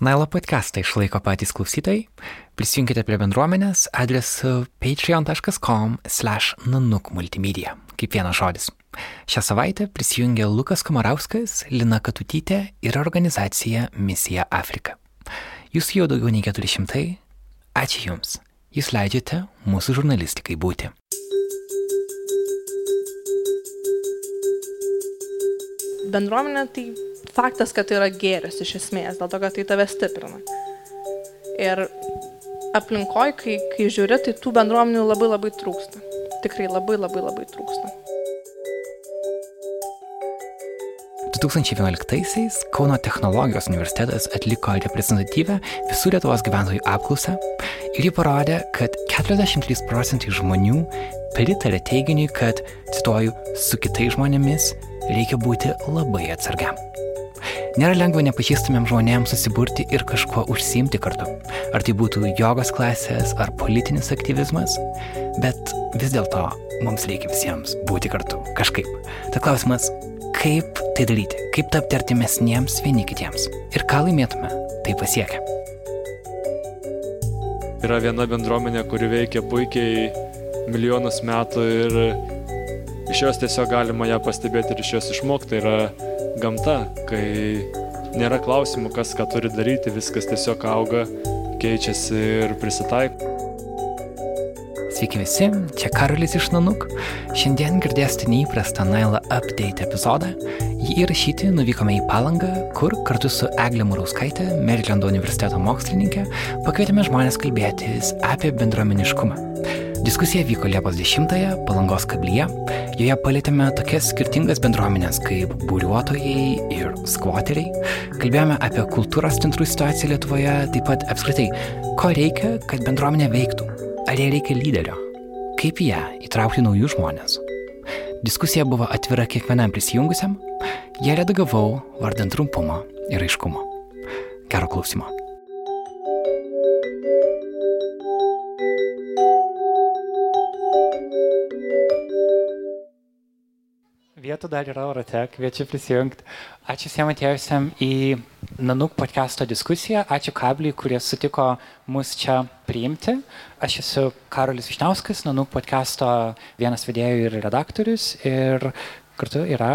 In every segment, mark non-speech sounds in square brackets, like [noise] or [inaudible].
Nailo podcastą išlaiko patys klausytojai. Prisijunkite prie bendruomenės adresu patreon.com slash nanuk multimedia, kaip vienas žodis. Šią savaitę prisijungė Lukas Komarauskas, Lina Katutytė ir organizacija Misija Afrika. Jūsų jau daugiau nei 400. Ačiū Jums. Jūs leidžiate mūsų žurnalistikai būti. Bendruomenė tai faktas, kad tai yra gėris iš esmės, dėl to, kad tai tave stiprina. Ir aplinkoje, kai, kai žiūri, tai tų bendruomenių labai labai trūksta. Tikrai labai labai labai trūksta. 2011-aisiais Kauno technologijos universitetas atliko reprezentatyvę visų Lietuvos gyventojų apklausą ir ji parodė, kad 43 procentai žmonių pritarė teiginiui, kad, cituoju, su kitais žmonėmis reikia būti labai atsargiam. Nėra lengva nepažįstamiem žmonėms susiburti ir kažkuo užsiimti kartu. Ar tai būtų jogos klasės ar politinis aktyvizmas, bet vis dėlto mums reikia visiems būti kartu kažkaip. Tad klausimas, kaip tai daryti, kaip tapti artimesniems vieni kitiems ir ką laimėtume tai pasiekę. Yra viena bendruomenė, kuri veikia puikiai milijonus metų ir iš jos tiesiog galima ją pastebėti ir iš jos išmokti. Tai yra gamta, kai nėra klausimų, kas ką turi daryti, viskas tiesiog auga, keičiasi ir prisitaiko. Sveiki visi, čia Karolis iš Nanuk. Šiandien girdėsite neįprastą Nailą Update epizodą. Jį įrašyti nuvykome į Palangą, kur kartu su Eglė Murauskaitė, Marylando universiteto mokslininkė, pakvietėme žmonės kalbėtis apie bendruomeniškumą. Diskusija vyko Liepos 10-ąją Palangos kablyje. Joje palėtėme tokias skirtingas bendruomenės kaip būriuotojai ir skvoteriai. Kalbėjome apie kultūros centrų situaciją Lietuvoje, taip pat apskritai, ko reikia, kad bendruomenė veiktų. Ar jai reikia lyderio? Kaip ją įtraukti naujus žmonės? Diskusija buvo atvira kiekvienam prisijungusiam. Ją redagavau vardant trumpumo ir aiškumo. Gero klausimo. Vietų dar yra orate, kviečiu prisijungti. Ačiū visiems atėjusiam į Nanuk podcast'o diskusiją. Ačiū kabliui, kurie sutiko mus čia priimti. Aš esu Karolis Višniauskas, Nanuk podcast'o vienas vedėjų ir redaktorius. Ir kartu yra...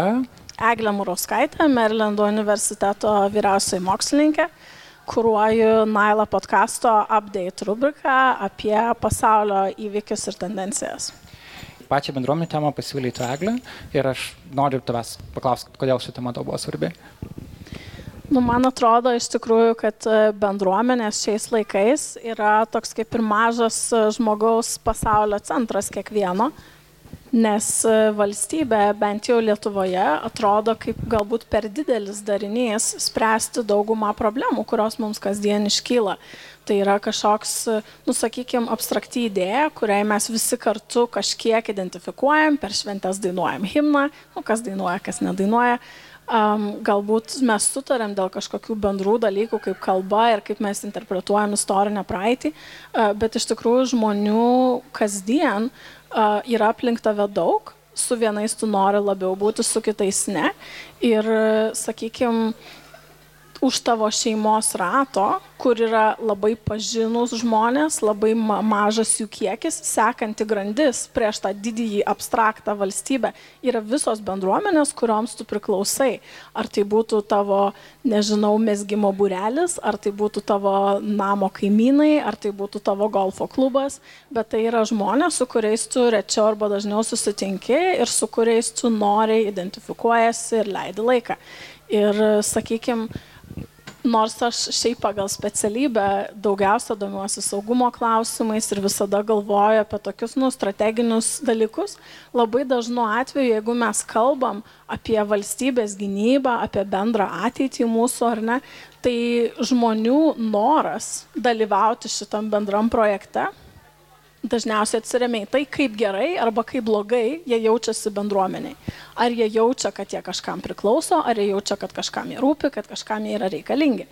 Eglė Murauskaitė, Marylando universiteto vyriausiai mokslininkė. Kuruoju Nailą podcast'o update rubriką apie pasaulio įvykius ir tendencijas pačią bendruomenę temą pasiūlė tu Eglė ir aš noriu tavęs paklausti, kodėl ši tema tau buvo svarbi. Nu, man atrodo iš tikrųjų, kad e, bendruomenės šiais laikais yra toks kaip ir mažas e, žmogaus pasaulio centras kiekvieno, nes e, valstybė, bent jau Lietuvoje, atrodo kaip galbūt per didelis darinys spręsti daugumą problemų, kurios mums kasdien iškyla. Tai yra kažkoks, nu, sakykime, abstrakti idėja, kuriai mes visi kartu kažkiek identifikuojam, per šventės dainuojam himną, nu, kas dainuoja, kas nedainuoja. Um, galbūt mes sutarėm dėl kažkokių bendrų dalykų, kaip kalba ir kaip mes interpretuojam istorinę praeitį, uh, bet iš tikrųjų žmonių kasdien yra aplink tave daug, su vienais tu nori labiau būti, su kitais ne. Ir, sakykime, už tavo šeimos rato, kur yra labai pažinus žmonės, labai ma mažas jų kiekis, sekanti grandis prieš tą didįjį abstraktą valstybę, yra visos bendruomenės, kurioms tu priklausai. Ar tai būtų tavo, nežinau, mesgymo būrelis, ar tai būtų tavo namo kaimynai, ar tai būtų tavo golfo klubas, bet tai yra žmonės, su kuriais tu rečiau arba dažniau susitinki ir su kuriais tu noriai identifikuojasi ir leidi laiką. Ir, sakykime, nors aš šiaip pagal specialybę daugiausia domiuosi saugumo klausimais ir visada galvoju apie tokius nu, strateginius dalykus, labai dažnu atveju, jeigu mes kalbam apie valstybės gynybą, apie bendrą ateitį mūsų ar ne, tai žmonių noras dalyvauti šitam bendram projekte dažniausiai atsiriamia į tai, kaip gerai arba kaip blogai jie jaučiasi bendruomeniai. Ar jie jaučia, kad jie kažkam priklauso, ar jie jaučia, kad kažkam jie rūpi, kad kažkam jie yra reikalingi.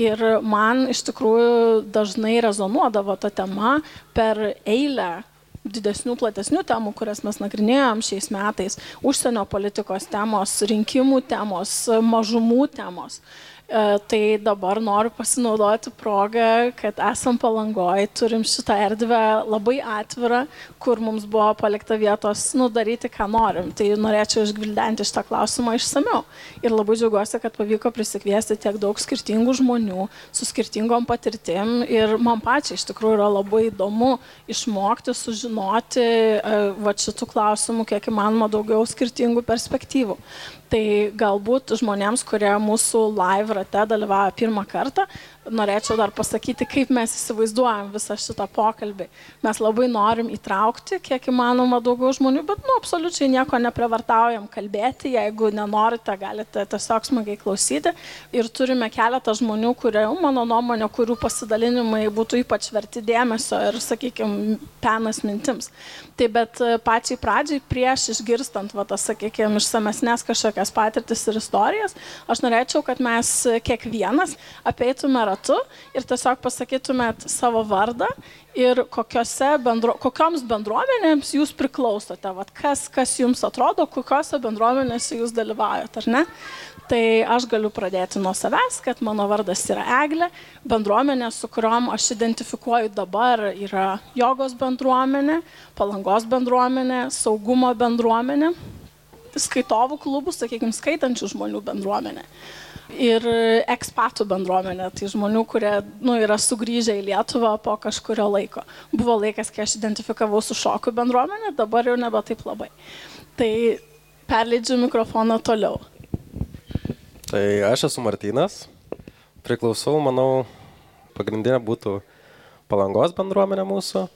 Ir man iš tikrųjų dažnai rezonuodavo ta tema per eilę didesnių, platesnių temų, kurias mes nagrinėjom šiais metais - užsienio politikos temos, rinkimų temos, mažumų temos. E, tai dabar noriu pasinaudoti progą, kad esam palangoj, turim šitą erdvę labai atvirą, kur mums buvo palikta vietos nudaryti, ką norim. Tai norėčiau išgvildenti šitą klausimą išsameu. Ir labai džiaugiuosi, kad pavyko prisikviesti tiek daug skirtingų žmonių su skirtingom patirtim. Ir man pačiai iš tikrųjų yra labai įdomu išmokti, sužinoti e, va šitų klausimų, kiek įmanoma daugiau skirtingų perspektyvų. Tai galbūt žmonėms, kurie mūsų live rate dalyvauja pirmą kartą, norėčiau dar pasakyti, kaip mes įsivaizduojam visą šitą pokalbį. Mes labai norim įtraukti, kiek įmanoma daugiau žmonių, bet, nu, absoliučiai nieko neprivartaujam kalbėti. Jeigu nenorite, galite tiesiog smagiai klausyti. Ir turime keletą žmonių, kurie, mano nuomonė, kurių pasidalinimai būtų ypač verti dėmesio ir, sakykime, penas mintims. Tai bet e, pačiai pradžiai, prieš išgirstant, va, tas, sakykime, išsamesnės kažkokias patirtis ir istorijas, aš norėčiau, kad mes kiekvienas apeitume ratu ir tiesiog pasakytumėt savo vardą ir bendro, kokioms bendruomenėms jūs priklausote, Vat kas, kas jums atrodo, kokiose bendruomenėse jūs dalyvaujate, ar ne? Tai aš galiu pradėti nuo savęs, kad mano vardas yra Eglė, bendruomenė, su kuriuom aš identifikuoju dabar, yra jogos bendruomenė, palangos bendruomenė, saugumo bendruomenė, skaitovų klubų, sakykime, skaitančių žmonių bendruomenė ir ekspatų bendruomenė, tai žmonių, kurie nu, yra sugrįžę į Lietuvą po kažkurio laiko. Buvo laikas, kai aš identifikavau su šokių bendruomenė, dabar jau nebe taip labai. Tai perleidžiu mikrofoną toliau. Tai aš esu Martynas, priklausau, manau, pagrindinė būtų palangos bendruomenė mūsų,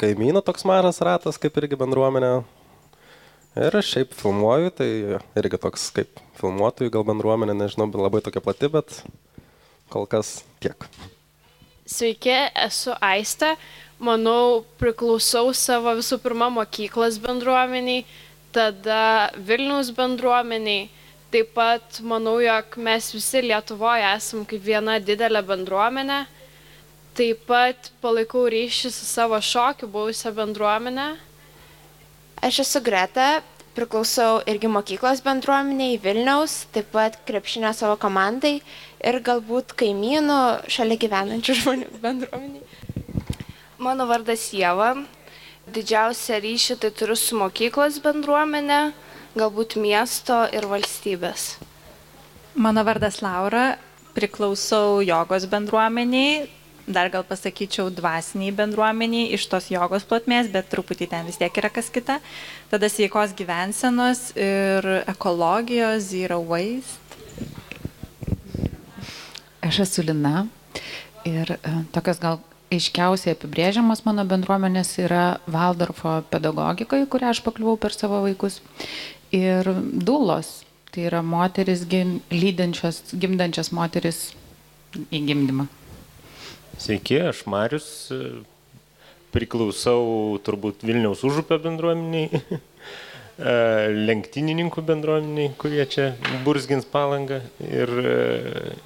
kaimynų toks mažas ratas, kaip irgi bendruomenė, Ir šiaip filmuoju, tai irgi toks kaip filmuotojų, gal bendruomenė, nežinau, labai tokia plati, bet kol kas tiek. Sveiki, esu Aiste. Manau, priklausau savo visų pirma mokyklos bendruomeniai, tada Vilniaus bendruomeniai. Taip pat manau, jog mes visi Lietuvoje esam kaip viena didelė bendruomenė. Taip pat palaikau ryšį su savo šokiu buvusią bendruomenę Aš esu Greta, priklausau irgi mokyklos bendruomeniai Vilniaus, taip pat krepšinio savo komandai ir galbūt kaimynų šalia gyvenančių žmonių bendruomeniai. Mano vardas Jėva. Didžiausią ryšį tai turiu su mokyklos bendruomenė, galbūt miesto ir valstybės. Mano vardas Laura, priklausau jogos bendruomeniai, dar gal pasakyčiau dvasiniai bendruomeniai iš tos jogos plotmės, bet truputį ten vis tiek yra kas kita. Tada sveikos gyvensenos ir ekologijos, zero waste. Aš esu Lina ir uh, tokios gal aiškiausiai apibrėžiamas mano bendruomenės yra Valdorfo pedagogika, į kurią aš pakliuvau per savo vaikus. Ir dūlos, tai yra moteris lydinčios, gimdančios moteris į gimdymą. Sveiki, aš Marius, priklausau turbūt Vilniaus užupio bendruomeniai, [laughs] e, lenktynininkų bendruomeniai, kurie čia burzgins palangą ir, e,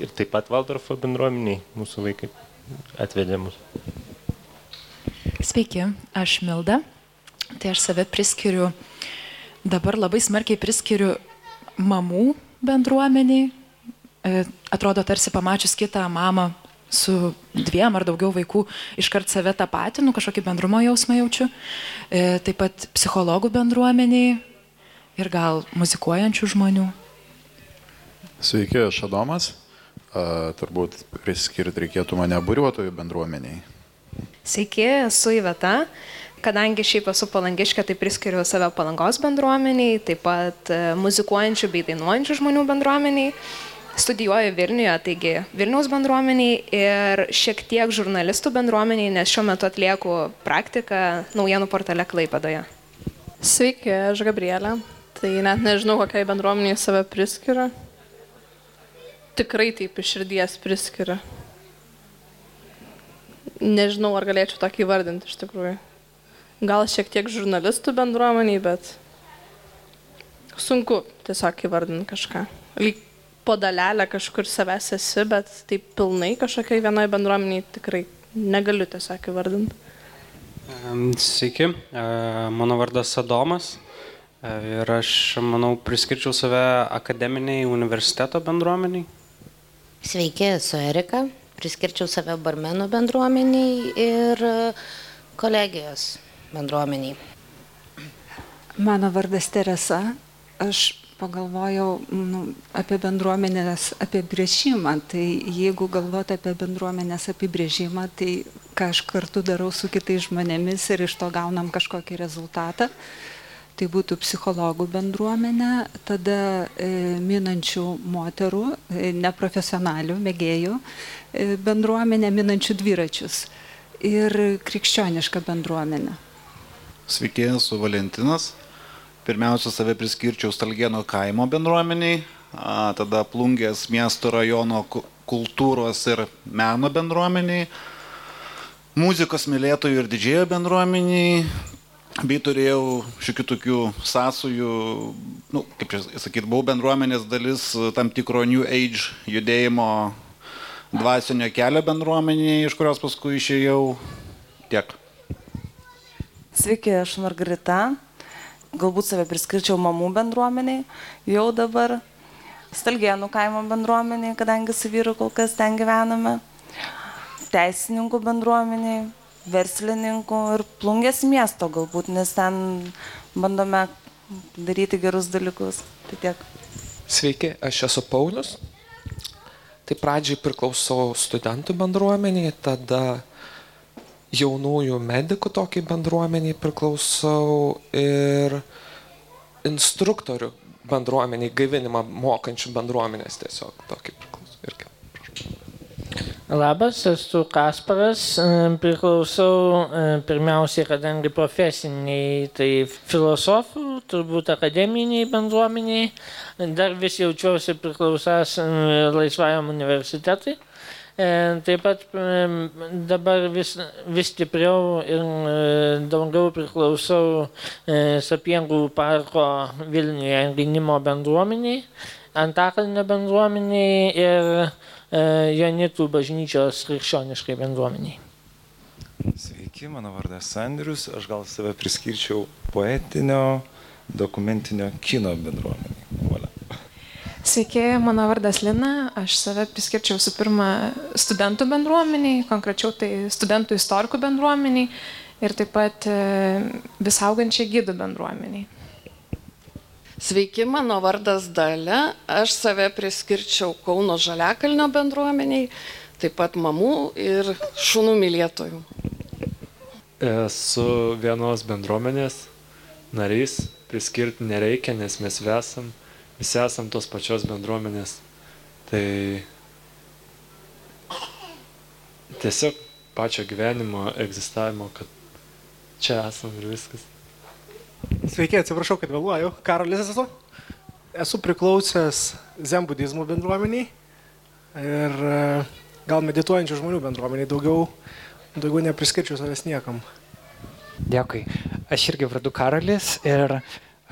ir taip pat Valdorfo bendruomeniai mūsų vaikai atvedė mus. Sveiki, aš Milda. Tai aš save priskiriu, dabar labai smarkiai priskiriu mamų bendruomeniai. E, atrodo, tarsi pamačius kitą mamą su dviem ar daugiau vaikų iškart save tapatinu, kažkokį bendrumo jausmą jaučiu. E, taip pat psichologų bendruomeniai ir gal muzikuojančių žmonių. Sveiki, aš Adomas. A, turbūt priskirti reikėtų mane buriuotojų bendruomeniai. Sveiki, esu Iveta. Kadangi šiaip esu palangiškė, tai priskiriu save palangos bendruomeniai, taip pat e, muzikuojančių bei dainuojančių žmonių bendruomeniai studijuoju Vilniuje, taigi Vilniaus bendruomeniai ir šiek tiek žurnalistų bendruomeniai, nes šiuo metu atlieku praktiką naujienų portale Klaipadoje. Sveiki, aš Gabrielė. Tai net nežinau, kokiai bendruomeniai save priskiria. Tikrai taip iš širdies priskiria. Nežinau, ar galėčiau tokį įvardinti iš tikrųjų. Gal šiek tiek žurnalistų bendruomeniai, bet sunku tiesiog įvardinti kažką. Lyg po dalelę kažkur savęs esi, bet taip pilnai kažkokiai vienoje bendruomeniai tikrai negaliu tiesiog įvardinti. Sveiki, mano vardas Adomas. Ir aš, manau, priskirčiau save akademiniai universiteto bendruomeniai. Sveiki, esu Erika. Priskirčiau save barmenų bendruomeniai ir kolegijos bendruomeniai. Mano vardas Teresa. Aš pagalvojau nu, apie bendruomenės apibrėžimą. Tai jeigu galvoti apie bendruomenės apibrėžimą, tai ką aš kartu darau su kitais žmonėmis ir iš to gaunam kažkokį rezultatą, tai būtų psichologų bendruomenė, tada e, minančių moterų, e, neprofesionalių, mėgėjų e, bendruomenė, minančių dviračius ir krikščioniška bendruomenė. Sveiki, esu Valentinas. Pirmiausia, save priskirčiau Stalgėno kaimo bendruomeniai, tada Plungės miesto rajono kultūros ir meno bendruomeniai, muzikos mylėtojų ir didžėjo bendruomeniai, bei turėjau šiokių tokių sąsųjų, nu, kaip čia sakyt, buvau bendruomenės dalis tam tikro New Age judėjimo dvasinio kelio bendruomeniai, iš kurios paskui išėjau tiek. Sveiki, aš Margarita galbūt save priskirčiau mamų bendruomeniai, jau dabar Stalgėnų kaimo bendruomeniai, kadangi su vyru kol kas ten gyvename, teisininkų bendruomeniai, verslininkų ir plungės miesto galbūt, nes ten bandome daryti gerus dalykus. Tai tiek. Sveiki, aš esu Paulius. Tai pradžiai priklausau studentų bendruomeniai, tada jaunųjų medikų tokiai bendruomeniai priklausau ir instruktorių bendruomeniai, gaivinimą mokančių bendruomenės tiesiog tokį priklausau. Irgi. Labas, esu Kasparas, priklausau pirmiausiai, kadangi profesiniai, tai filosofų, turbūt akademiniai bendruomeniai, dar vis jaučiuosi priklausęs laisvajam universitetui. Taip pat dabar vis, vis stipriau ir daugiau priklausau Sapiengų parko Vilniuje gynimo bendruomeniai, Antakalnio bendruomeniai ir Janitų bažnyčios krikščioniškai bendruomeniai. Sveiki, mano vardas Andrius, aš gal save priskirčiau poetinio, dokumentinio kino bendruomeniai. Voilà. Sveiki, mano vardas Lina, aš save priskirčiau su pirma studentų bendruomeniai, konkrečiau tai studentų istorikų bendruomeniai ir taip pat vis augančiai gydų bendruomeniai. Sveiki, mano vardas Dalė, aš save priskirčiau Kauno Žaliakalnio bendruomeniai, taip pat mamų ir šunų mylėtojų. Esu vienos bendruomenės narys, priskirti nereikia, nes mes esam visi esam tos pačios bendruomenės. Tai tiesiog pačio gyvenimo, egzistavimo, kad čia esam ir viskas. Sveiki, atsiprašau, kad vėluoju. Karolis esu. Esu priklausęs Zen budizmo bendruomeniai ir gal medituojančių žmonių bendruomeniai. Daugiau, daugiau nepriskirčiau savęs niekam. Dėkui. Aš irgi vardu Karolis ir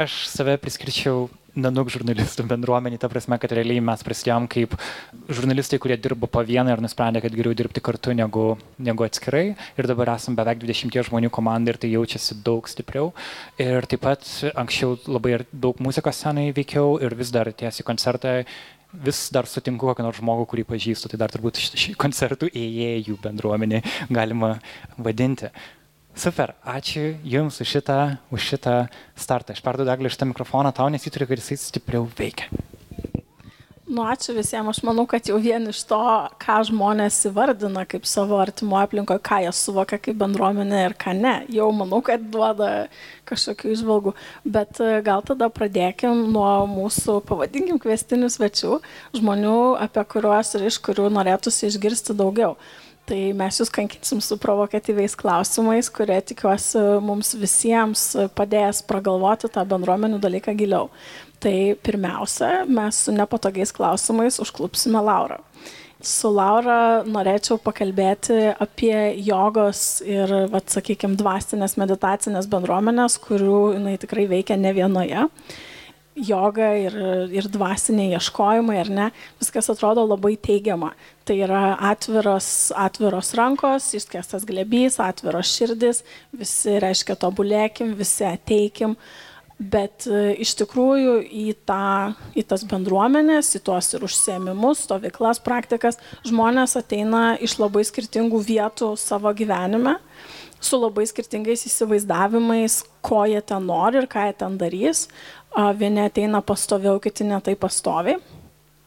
aš save priskirčiau nanuk žurnalistų bendruomenį, ta prasme, kad realiai mes prasidėjom kaip žurnalistai, kurie dirbo po vieną ir nusprendė, kad geriau dirbti kartu negu, negu atskirai. Ir dabar esame beveik 20 žmonių komanda ir tai jaučiasi daug stipriau. Ir taip pat anksčiau labai daug muzikos senai veikiau ir vis dar tiesi koncertą vis dar sutinku kokį nors žmogų, kurį pažįstu, tai dar turbūt šį koncertų ėjėjų bendruomenį galima vadinti. Super, ačiū Jums už šitą, už šitą startą. Aš perduodu Eglį šitą mikrofoną tau, nes įtariu, kad jisai stipriau veikia. Nu, ačiū visiems. Aš manau, kad jau vien iš to, ką žmonės įvardina kaip savo artimo aplinkoje, ką jie suvokia kaip bendruomenė ir ką ne, jau manau, kad duoda kažkokių išvalgų. Bet gal tada pradėkim nuo mūsų, pavadinkim, kvestinių svečių, žmonių, apie kuriuos ir iš kurių norėtųsi išgirsti daugiau. Tai mes jūs kankinsim su provokatyviais klausimais, kurie tikiuosi mums visiems padės pragalvoti tą bendruomenių dalyką giliau. Tai pirmiausia, mes su nepatogiais klausimais užklupsime Laurą. Su Laura norėčiau pakalbėti apie jogos ir, vat, sakykime, dvasinės meditacinės bendruomenės, kurių jinai tikrai veikia ne vienoje joga ir, ir dvasiniai ieškojimai, ar ne, viskas atrodo labai teigiama. Tai yra atviros, atviros rankos, išskestas glebys, atviros širdis, visi reiškia tobulėkim, visi ateikim. Bet e, iš tikrųjų į, tą, į tas bendruomenės, į tuos ir užsiemimus, stovyklas, praktikas, žmonės ateina iš labai skirtingų vietų savo gyvenime, su labai skirtingais įsivaizdavimais, ko jie ten nori ir ką jie ten darys. Vieni ateina pastoviau, kiti netai pastoviai.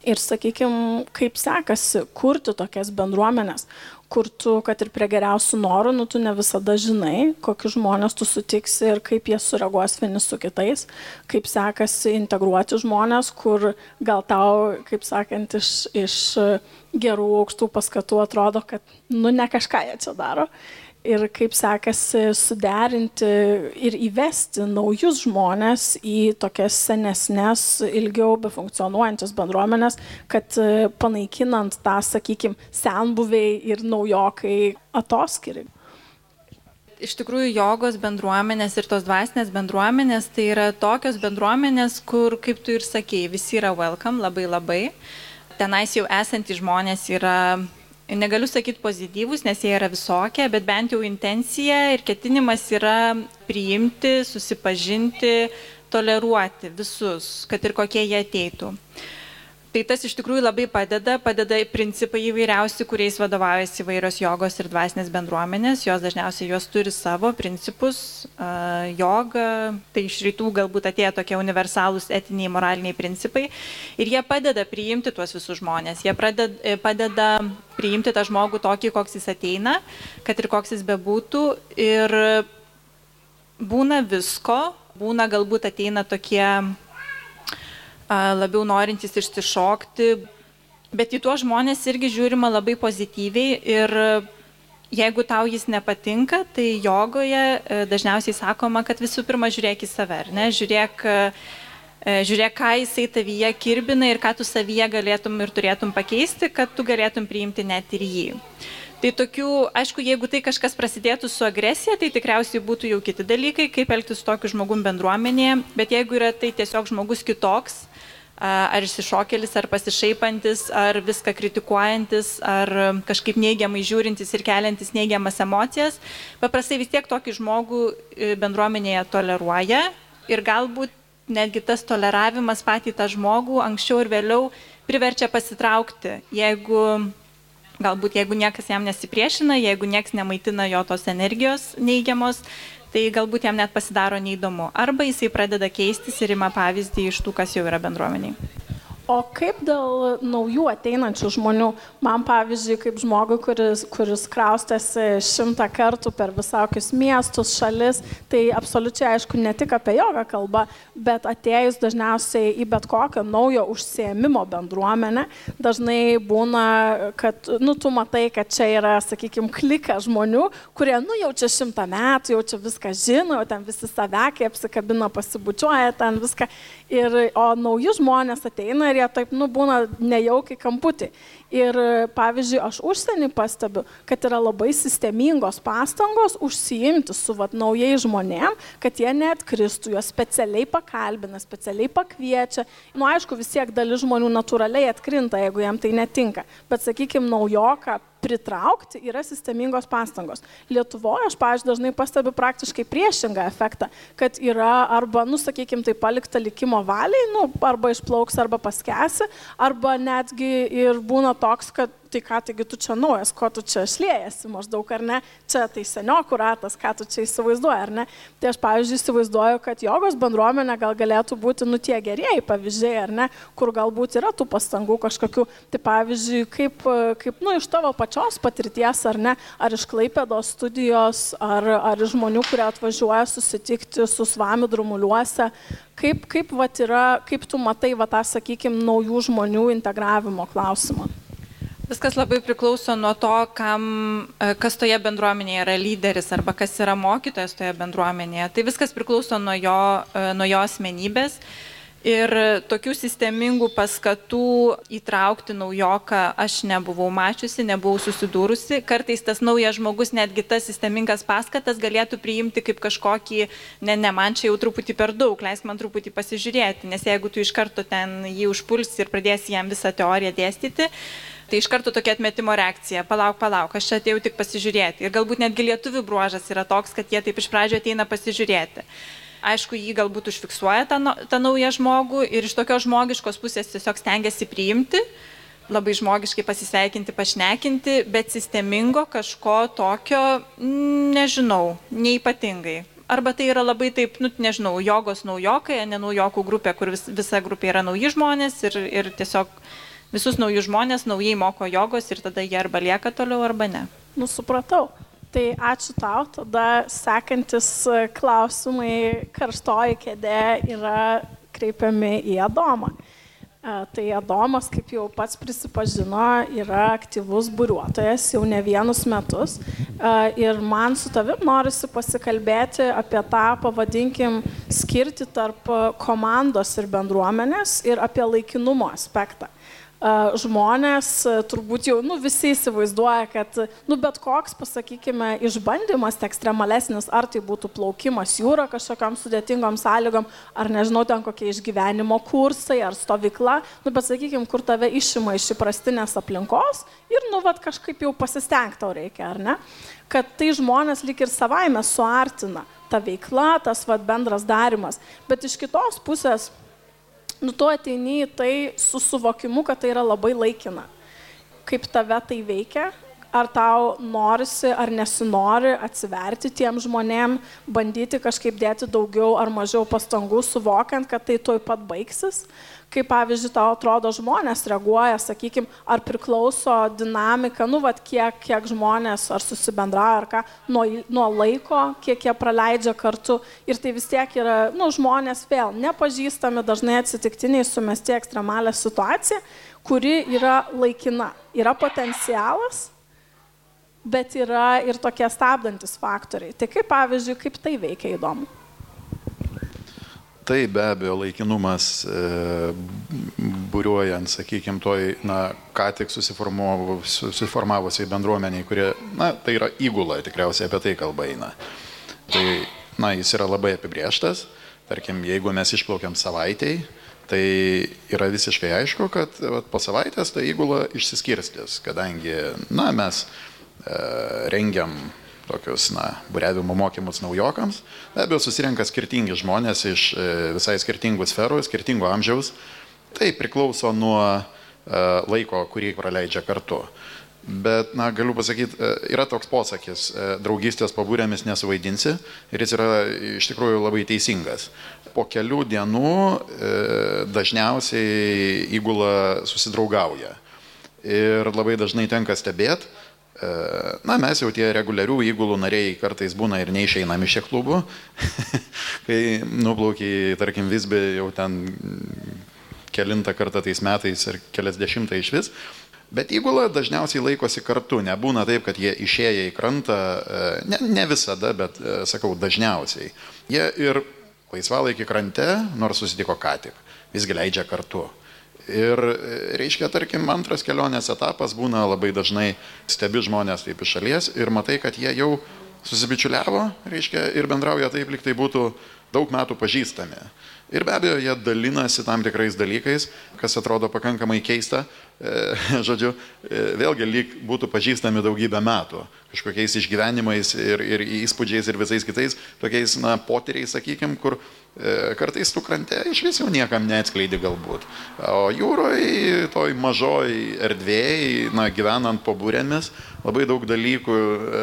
Ir sakykime, kaip sekasi kurti tokias bendruomenės, kur tu, kad ir prie geriausių norų, nu, tu ne visada žinai, kokius žmonės tu sutiksi ir kaip jie sureaguos vieni su kitais, kaip sekasi integruoti žmonės, kur gal tau, kaip sakant, iš, iš gerų aukštų paskatų atrodo, kad, nu, ne kažką jie čia daro ir kaip sekasi suderinti ir įvesti naujus žmonės į tokias senesnės, ilgiau befunkcionuojančias bendruomenės, kad e, panaikinant tą, sakykime, senbuviai ir naujokai atoskiri. Iš tikrųjų, jogos bendruomenės ir tos dvasinės bendruomenės tai yra tokios bendruomenės, kur, kaip tu ir sakėjai, visi yra welcome labai labai. Tenais jau esantys žmonės yra negaliu sakyti pozityvūs, nes jie yra visokie, bet bent jau intencija ir ketinimas yra priimti, susipažinti, toleruoti visus, kad ir kokie jie ateitų. Tai tas iš tikrųjų labai padeda, padeda principai įvairiausi, kuriais vadovaujasi įvairios jogos ir dvasinės bendruomenės, jos dažniausiai jos turi savo principus, joga, tai iš rytų galbūt atėjo tokie universalūs etiniai, moraliniai principai. Ir jie padeda priimti tuos visus žmonės, jie pradeda, e, padeda priimti tą žmogų tokį, koks jis ateina, kad ir koks jis bebūtų. Ir būna visko, būna galbūt ateina tokie labiau norintys išsišokti, bet į tuos žmonės irgi žiūrima labai pozityviai ir jeigu tau jis nepatinka, tai jogoje e, dažniausiai sakoma, kad visų pirma žiūrėk į save, ne? Žiūrėk, e, žiūrėk, ką jisai tavyje kirbina ir ką tu savyje galėtum ir turėtum pakeisti, kad tu galėtum priimti net ir jį. Tai tokių, aišku, jeigu tai kažkas prasidėtų su agresija, tai tikriausiai būtų jau kiti dalykai, kaip elgtis su tokiu žmogum bendruomenėje, bet jeigu yra tai tiesiog žmogus kitoks, ar išsišokėlis, ar pasišaipantis, ar viską kritikuojantis, ar kažkaip neigiamai žiūrintis ir keliantis neigiamas emocijas, paprastai vis tiek tokį žmogų e, bendruomenėje toleruoja ir galbūt netgi tas toleravimas patį tą žmogų anksčiau ir vėliau priverčia pasitraukti, jeigu galbūt jeigu niekas jam nesipriešina, jeigu niekas nemaitina jo tos energijos neigiamos, tai galbūt jam net pasidaro neįdomu. Arba jisai pradeda keistis ir ima pavyzdį iš tų, kas jau yra bendruomeniai. O kaip dėl naujų ateinančių žmonių? Man pavyzdžiui, kaip žmogui, kuris, kuris kraustėsi šimtą kartų per visokius miestus, šalis, tai absoliučiai aišku ne tik apie jogą kalba, bet atėjus dažniausiai į bet kokią naujo užsiemimo bendruomenę, dažnai būna, kad, nu, tu matai, kad čia yra, sakykime, klika žmonių, kurie, nu, jau čia šimtą metų, jau čia viską žino, jau ten visi savekiai apsikabina, pasibučiuoja ten viską. Ir, o nauji žmonės ateina ir jie taip, nu, būna nejaukiai kamputį. Ir, pavyzdžiui, aš užsienį pastebiu, kad yra labai sistemingos pastangos užsiimti su vat, naujai žmonėm, kad jie net kristų, juos specialiai pakalbina, specialiai pakviečia. Nu, aišku, vis tiek dalis žmonių natūraliai atkrinta, jeigu jam tai netinka. Bet, sakykime, naujoką pritraukti yra sistemingos pastangos. Lietuvoje aš, pavyzdžiui, dažnai pastebiu praktiškai priešingą efektą, kad yra arba, nu, sakykime, tai palikta likimo valiai, nu, arba išplauks, arba paskesi, arba netgi ir būna toks, kad tai ką, taigi tu čia naujas, ko tu čia šliejasi maždaug, ar ne, čia tai seniokų ratas, ką tu čia įsivaizduoji, ar ne. Tai aš, pavyzdžiui, įsivaizduoju, kad jogos bendruomenė gal galėtų būti, nu, tie gerieji pavyzdžiai, ar ne, kur galbūt yra tų pastangų kažkokių. Tai pavyzdžiui, kaip, kaip nu, iš tavo pačios patirties, ar ne, ar iš Klaipėdos studijos, ar, ar iš žmonių, kurie atvažiuoja susitikti su svami drumuliuose, kaip, kaip, vat, yra, kaip tu matai, va, tą, sakykime, naujų žmonių integravimo klausimą. Viskas labai priklauso nuo to, kam, e, kas toje bendruomenėje yra lyderis arba kas yra mokytojas toje bendruomenėje. Tai viskas priklauso nuo jo, e, nuo jo asmenybės. Ir tokių sistemingų paskatų įtraukti naujoką aš nebuvau mačiusi, nebuvau susidūrusi. Kartais tas naujas žmogus, netgi tas sistemingas paskatas galėtų priimti kaip kažkokį, ne, ne, man čia jau truputį per daug, leisk man truputį pasižiūrėti, nes jeigu tu iš karto ten jį užpulsi ir pradėsi jam visą teoriją dėstyti, Tai iš karto tokia atmetimo reakcija, palauk, palauk, aš čia atėjau tik pasižiūrėti. Ir galbūt netgi lietuvių bruožas yra toks, kad jie taip iš pradžio ateina pasižiūrėti. aišku, jį galbūt užfiksuoja tą, tą naują žmogų ir iš tokios žmogiškos pusės tiesiog stengiasi priimti, labai žmogiškai pasisveikinti, pašnekinti, bet sistemingo kažko tokio, nežinau, neipatingai. Arba tai yra labai taip, nu, nežinau, jogos naujokai, ne naujokų grupė, kur vis, visa grupė yra nauji žmonės ir, ir tiesiog visus naujus žmonės naujai moko jogos ir tada jie arba lieka toliau, arba ne. Nu, supratau. Tai ačiū tau. Tada sekantis klausimai karštoji kėdė yra kreipiami į Adomą. Tai Adomas, kaip jau pats prisipažino, yra aktyvus būriuotojas jau ne vienus metus. Ir man su tavim norisi pasikalbėti apie tą, pavadinkim, skirti tarp komandos ir bendruomenės ir apie laikinumo aspektą žmonės turbūt jau nu, visi įsivaizduoja, kad nu, bet koks, pasakykime, išbandymas ekstremalesnis, ar tai būtų plaukimas jūra kažkokiam sudėtingom sąlygom, ar nežinau, ten kokie išgyvenimo kursai, ar stovykla, nu, bet sakykime, kur tave išima iš įprastinės aplinkos ir, nu, vat, kažkaip jau pasistengti tau reikia, ar ne? Kad tai žmonės lik ir savaime suartina ta veikla, tas vat, bendras darimas. Bet iš kitos pusės, nu tu ateini į tai su suvokimu, kad tai yra labai laikina. Kaip tave tai veikia, ar tau norisi ar nesinori atsiverti tiem žmonėm, bandyti kažkaip dėti daugiau ar mažiau pastangų, suvokiant, kad tai tuoj pat baigsis. Kaip pavyzdžiui, tau atrodo žmonės reaguoja, sakykime, ar priklauso dinamika, nu, vad, kiek, kiek žmonės ar susibendrauja, ar ką, nuo, nuo laiko, kiek jie praleidžia kartu. Ir tai vis tiek yra, nu, žmonės vėl nepažįstami, dažnai atsitiktiniai sumesti ekstremalią situaciją, kuri yra laikina. Yra potencialas, bet yra ir tokie stabdantis faktoriai. Tai kaip pavyzdžiui, kaip tai veikia įdomu? Tai be abejo laikinumas e, būriuojant, sakykime, toj, na, ką tik susiformavusiai bendruomeniai, kurie, na, tai yra įgula, tikriausiai apie tai kalba eina. Tai, na, jis yra labai apibrieštas. Tarkim, jeigu mes išplaukiam savaitėjai, tai yra visiškai aišku, kad vat, po savaitės ta įgula išsiskirstys, kadangi, na, mes E, rengiam tokius, na, būrevimo mokymus naujokams. Be abejo, susirenka skirtingi žmonės iš e, visai skirtingų sferų, skirtingo amžiaus. Tai priklauso nuo e, laiko, kurį praleidžia kartu. Bet, na, galiu pasakyti, yra toks posakis, draugystės pabūrėmis nesuvaidinsi ir jis yra iš tikrųjų labai teisingas. Po kelių dienų dažniausiai įgula susidraugauja. Ir labai dažnai tenka stebėti, E, na, mes jau tie reguliarių įgulų nariai kartais būna ir neišeinam iš klubų, [laughs] kai nuplaukiai, tarkim, visbi jau ten kelintą kartą tais metais ir kelias dešimtą iš vis. Bet įgula dažniausiai laikosi kartu, nebūna taip, kad jie išėję į krantą, e, ne, ne visada, bet, e, sakau, dažniausiai. Jie ir laisvalaikį krante, nors susitiko ką tik, visgi leidžia kartu. Ir reiškia, tarkim, antras kelionės etapas būna labai dažnai stebi žmonės taip iš šalies ir matai, kad jie jau susibičiuliavo, reiškia, ir bendrauja taip, lyg tai būtų daug metų pažįstami. Ir be abejo, jie dalinasi tam tikrais dalykais, kas atrodo pakankamai keista, e, [laughs] žodžiu, e, vėlgi lyg būtų pažįstami daugybę metų, kažkokiais išgyvenimais ir, ir įspūdžiais ir visais kitais, tokiais, na, potyriais, sakykime, kur e, kartais tu krante iš vis jau niekam neatskleidi galbūt. O jūroje, toj mažoj erdvėjai, na, gyvenant po būrėmis, labai daug dalykų, e,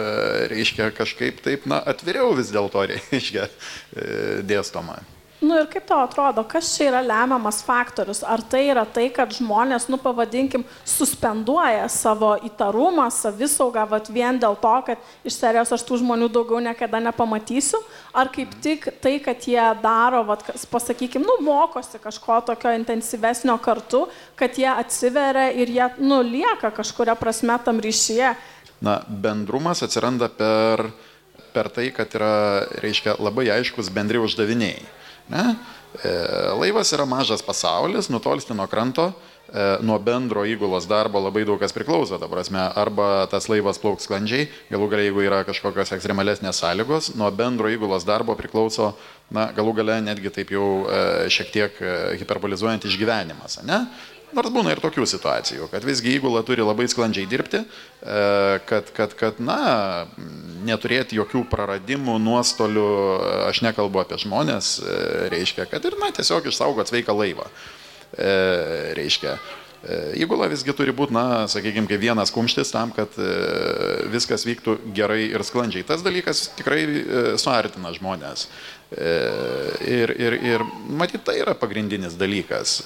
reiškia, kažkaip taip, na, atviriau vis dėlto, reiškia, e, dėstoma. Nu ir kaip tau atrodo, kas čia yra lemiamas faktorius? Ar tai yra tai, kad žmonės, nu pavadinkim, suspenduoja savo įtarumą, savisaugą, vat vien dėl to, kad iš serijos aš tų žmonių daugiau niekada nepamatysiu? Ar kaip tik tai, kad jie daro, vat, pasakykim, nu mokosi kažko tokio intensyvesnio kartu, kad jie atsiveria ir jie, nu, lieka kažkuria prasme tam ryšyje? Na, bendrumas atsiranda per, per tai, kad yra, reiškia, labai aiškus bendri uždaviniai. Ne? E, laivas yra mažas pasaulis, nutolsti nuo kranto, e, nuo bendro įgulos darbo labai daug kas priklauso, ta prasme, arba tas laivas plauks sklandžiai, galų galia, jeigu yra kažkokios ekstremalesnės sąlygos, nuo bendro įgulos darbo priklauso, na, galų galia netgi taip jau e, šiek tiek hiperbolizuojant išgyvenimas, ne? Nors būna ir tokių situacijų, kad visgi įgula turi labai sklandžiai dirbti, e, kad, kad, kad na, neturėti jokių praradimų, nuostolių, aš nekalbu apie žmonės, e, reiškia, kad ir na, tiesiog išsaugot sveiką laivą. E, reiškia, Įgula visgi turi būti, na, sakykime, kaip vienas kumštis tam, kad viskas vyktų gerai ir sklandžiai. Tas dalykas tikrai suartina žmonės. Ir, ir, ir matyt, tai yra pagrindinis dalykas.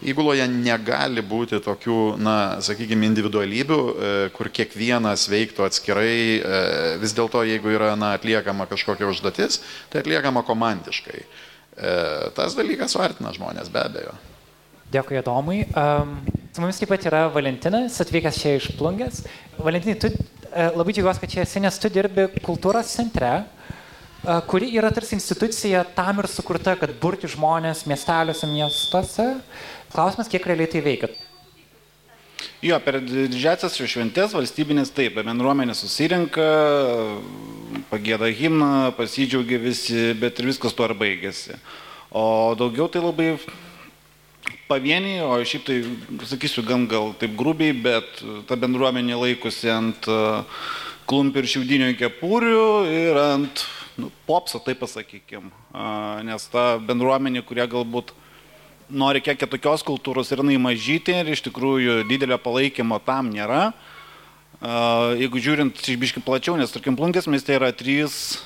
Įguloje negali būti tokių, na, sakykime, individualybių, e, kur kiekvienas veiktų atskirai. E, vis dėlto, jeigu yra, na, atliekama kažkokia užduotis, tai atliekama komandiškai. E, tas dalykas suartina žmonės, be abejo. Dėkui, Adomui. Um, su mumis taip pat yra Valentinas, atvykęs čia iš Plungės. Valentinai, tu labai džiaugiuosi, kad čia esi, nes tu dirbi kultūros centre. Uh, kuri yra tarsi institucija tam ir sukurta, kad burti žmonės miesteliuose, miestuose. Klausimas, kiek realiai tai veikia. Jo, per didžiasias šventės valstybinės taip, bendruomenė susirinka, pagėda himną, pasidžiaugia visi, bet ir viskas tuo ar baigėsi. O daugiau tai labai pavieniai, o šiaip tai, sakysiu, gan gal taip grubiai, bet ta bendruomenė laikosi ant klumpių ir šiaudinio kepurių ir ant nu, popso, taip pasakykim, nes ta bendruomenė, kurie galbūt nori kiek kitokios kultūros ir jinai mažyti ir iš tikrųjų didelio palaikymo tam nėra. Jeigu žiūrint išbiški plačiau, nes tarkim Plunkės mieste yra trys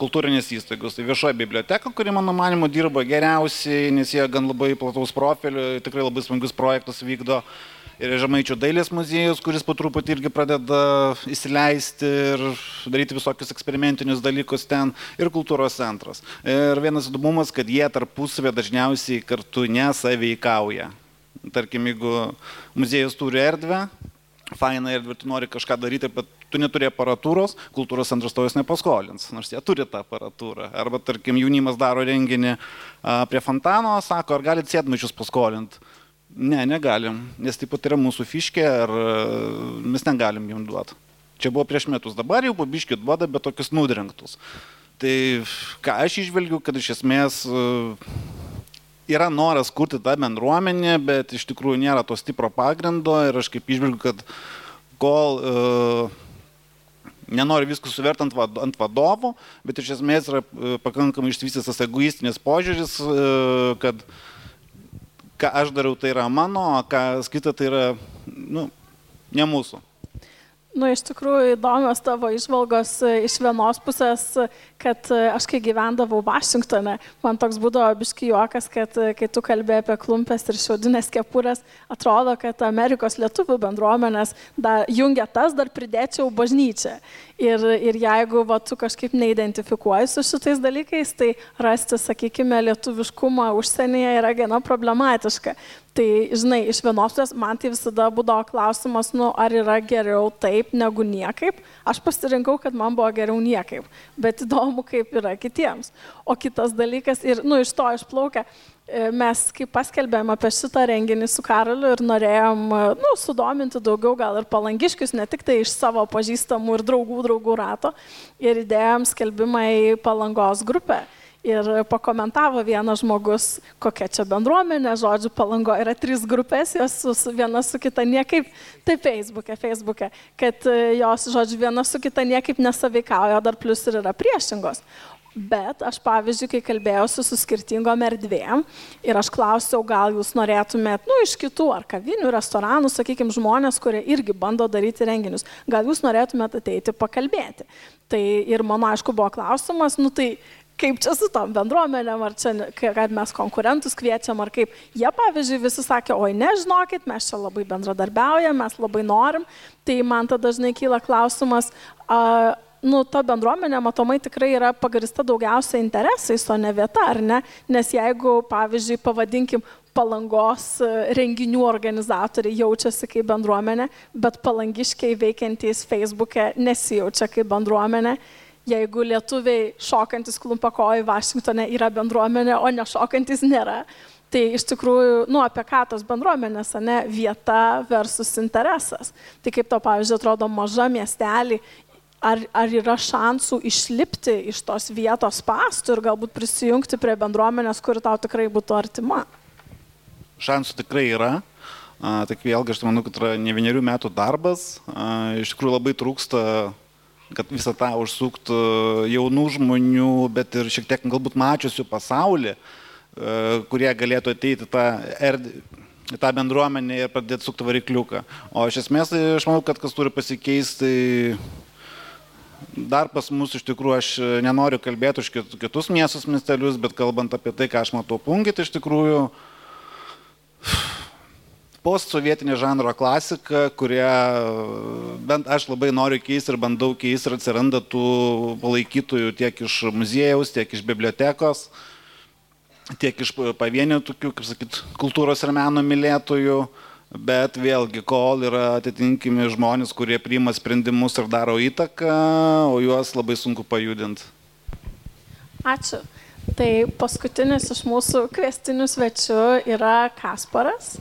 kultūrinės įstaigos. Tai viešoji biblioteka, kuri mano manimu dirba geriausiai, nes jie gan labai plataus profilio, tikrai labai smagius projektus vykdo. Uh, ir Žemaičio dailės muziejus, kuris po truputį irgi pradeda įsileisti ir daryti visokius eksperimentinius dalykus ten, ir kultūros centras. Ir vienas įdomumas, kad jie tarpusavė dažniausiai kartu nesaveikauja. Tarkim, jeigu muziejus turi erdvę, fainą erdvę, tu nori kažką daryti, bet tu neturi aparatūros, kultūros centras to jos nepaskolins, nors jie turi tą aparatūrą. Arba, tarkim, jaunimas daro renginį prie fontano, sako, ar galit sėdmaičius paskolinti Ne, negalim, nes taip pat yra mūsų fiškė ir e, mes negalim jam duoti. Čia buvo prieš metus, dabar jau pabiškit duoda, bet tokius nudrengtus. Tai ką aš išvelgiu, kad iš esmės e, yra noras kurti tą bendruomenę, bet iš tikrųjų nėra to stipro pagrindo ir aš kaip išvelgiu, kad kol uh, nenori viską suverti ant, ant vadovų, bet iš esmės yra pakankamai išsivystęs tas egoistinis požiūris, uh, kad uh, ką aš darau, tai yra mano, o ką kita, tai yra nu, ne mūsų. Nu, iš tikrųjų įdomios tavo išvalgos e, iš vienos pusės, kad e, aš kai gyvendavau Vašingtone, man toks būdavo biški juokas, kad e, kai tu kalbėjai apie klumpės ir šiaudinės kepurės, atrodo, kad Amerikos lietuvių bendruomenės dar, jungia tas, dar pridėčiau bažnyčią. Ir, ir jeigu va, tu kažkaip neidentifikuoji su šitais dalykais, tai rasti, sakykime, lietuviškumą užsienyje yra gana problematiška. Tai, žinai, iš vienos pusės man tai visada būdavo klausimas, nu, ar yra geriau taip negu niekaip. Aš pasirinkau, kad man buvo geriau niekaip, bet įdomu, kaip yra kitiems. O kitas dalykas, ir, nu, iš to išplaukia, e, mes kaip paskelbėm apie šitą renginį su Karoliu ir norėjom, e, nu, sudominti daugiau gal ir palangiškius, ne tik tai iš savo pažįstamų ir draugų, draugų rato, ir įdėjom skelbimą į palangos grupę. Ir pakomentavo vienas žmogus, kokia čia bendruomenė, žodžiu, palango yra trys grupės, jos su, viena su kita niekaip, tai Facebook'e, Facebook'e, kad e, jos, žodžiu, viena su kita niekaip nesaveikauja, dar plus ir yra priešingos. Bet aš, pavyzdžiui, kai kalbėjausi su skirtingom erdvėm ir aš klausiau, gal jūs norėtumėt, nu, iš kitų ar kavinių, restoranų, sakykime, žmonės, kurie irgi bando daryti renginius, gal jūs norėtumėt ateiti pakalbėti. Tai ir mano, aišku, buvo klausimas, nu tai kaip čia su tom bendruomenėm, ar čia, kad mes konkurentus kviečiam, ar kaip. Jie, pavyzdžiui, visi sakė, oi nežinokit, mes čia labai bendradarbiaujam, mes labai norim. Tai man tada dažnai kyla klausimas, a, nu, ta bendruomenė matomai tikrai yra pagrista daugiausia interesais, o ne vieta, ar ne? Nes jeigu, pavyzdžiui, pavadinkim, palangos e, renginių organizatoriai jaučiasi kaip bendruomenė, bet palangiškiai veikiantys Facebook'e nesijaučia kaip bendruomenė jeigu lietuviai šokantis klumpakojai Vašingtone yra bendruomenė, o nešokantis nėra. Tai iš tikrųjų, nu, apie ką tos bendruomenės, ne, vieta versus interesas. Tai kaip to, pavyzdžiui, atrodo maža miestelį, ar, ar yra šansų išlipti iš tos vietos pastų ir galbūt prisijungti prie bendruomenės, kuri tau tikrai būtų artima? šansų tikrai yra. A, tik vėlgi aš manau, kad yra ne vienerių metų darbas. A, iš tikrųjų labai trūksta, kad visą tą užsuktų jaunų žmonių, bet ir šiek tiek galbūt mačiusių pasaulį, a, kurie galėtų ateiti tą erdvę į tą bendruomenę ir pradėti sukti varikliuką. O iš esmės, tai aš manau, kad kas turi pasikeisti, tai dar pas mus iš tikrųjų aš nenoriu kalbėti už kitus miestus, miestelius, bet kalbant apie tai, ką aš matau pungit, iš tikrųjų postsovietinė žanro klasika, kurią bent aš labai noriu keisti ir bandau keisti ir atsiranda tų palaikytojų tiek iš muziejaus, tiek iš bibliotekos. Tiek iš pavienių tokių, kaip sakyt, kultūros ir meno mylėtojų, bet vėlgi, kol yra atitinkimi žmonės, kurie priima sprendimus ir daro įtaką, o juos labai sunku pajudinti. Ačiū. Tai paskutinis iš mūsų kvestinių svečių yra Kasparas.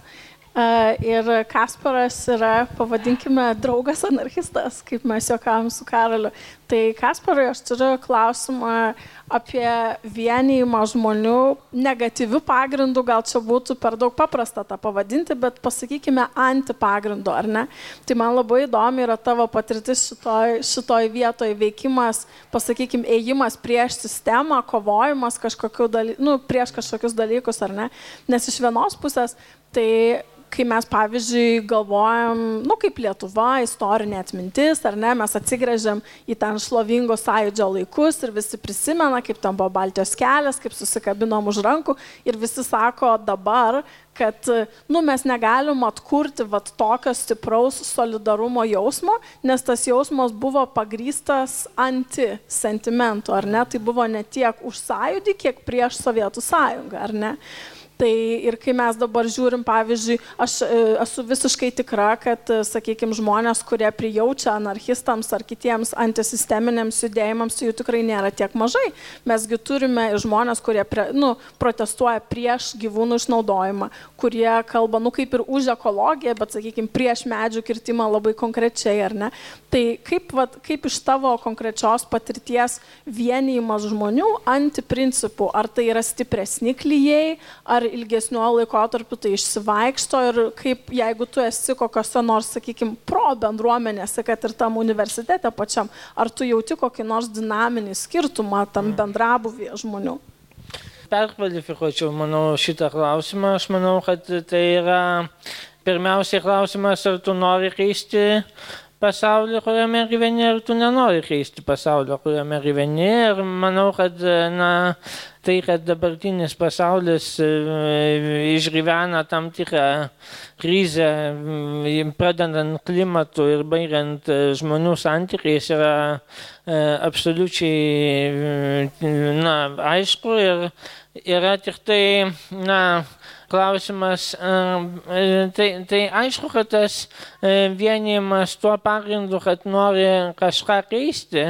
Ir Kasparas yra, pavadinkime, draugas anarchistas, kaip mes juokavom su Karaliu. Tai Kasparai, aš turiu klausimą apie vienijimą žmonių negatyvių pagrindų, gal čia būtų per daug paprasta tą pavadinti, bet pasakykime antipagrindu, ar ne? Tai man labai įdomi yra tavo patirtis šitoj, šitoj vietoje veikimas, pasakykime, ėjimas prieš sistemą, kovojimas daly, nu, prieš kažkokius dalykus, ar ne? Nes iš vienos pusės tai kai mes, pavyzdžiui, galvojam, nu, kaip Lietuva, istorinė atmintis, ar ne, mes atsigrėžiam į ten šlovingo sąjūdžio laikus ir visi prisimena, kaip ten buvo Baltijos kelias, kaip susikabinom už rankų ir visi sako dabar, kad nu, mes negalim atkurti vat, tokio stipraus solidarumo jausmo, nes tas jausmas buvo pagrystas anti-sentimentų, ar ne? Tai buvo ne tiek už sąjūdį, kiek prieš Sovietų sąjungą, ar ne? Tai ir kai mes dabar žiūrim, pavyzdžiui, aš e, esu visiškai tikra, kad, e, sakykime, žmonės, kurie prijaučia anarchistams ar kitiems antisisteminiams judėjimams, jų tikrai nėra tiek mažai. Mesgi turime žmonės, kurie pre, nu, protestuoja prieš gyvūnų išnaudojimą, kurie kalba, nu, kaip ir už ekologiją, bet, sakykime, prieš medžių kirtimą labai konkrečiai, ar ne? Tai kaip, vat, kaip iš tavo konkrečios patirties vienijimas žmonių antiprincipų, ar tai yra stipresni klyjei, ar ar ilgesniuoju laikotarpiu tai išsivaikšto ir kaip jeigu tu esi kokiose nors, sakykime, pro bendruomenėse, kad ir tam universitete pačiam, ar tu jauti kokį nors dinaminį skirtumą tam bendrabuvėje žmonių? Perkvalifikuočiau, manau, šitą klausimą. Aš manau, kad tai yra pirmiausiai klausimas, ar tu nori keisti pasaulį, kuriame gyveni, ir tu nenori keisti pasaulio, kuriame gyveni. Ir manau, kad na, tai, kad dabartinis pasaulis e, išgyvena tam tikrą krizę, pradedant klimatu ir baigiant e, žmonių santykiais, yra e, absoliučiai na, aišku ir yra tik tai na, klausimas, tai, tai aišku, kad tas vienimas tuo pagrindu, kad nori kažką keisti,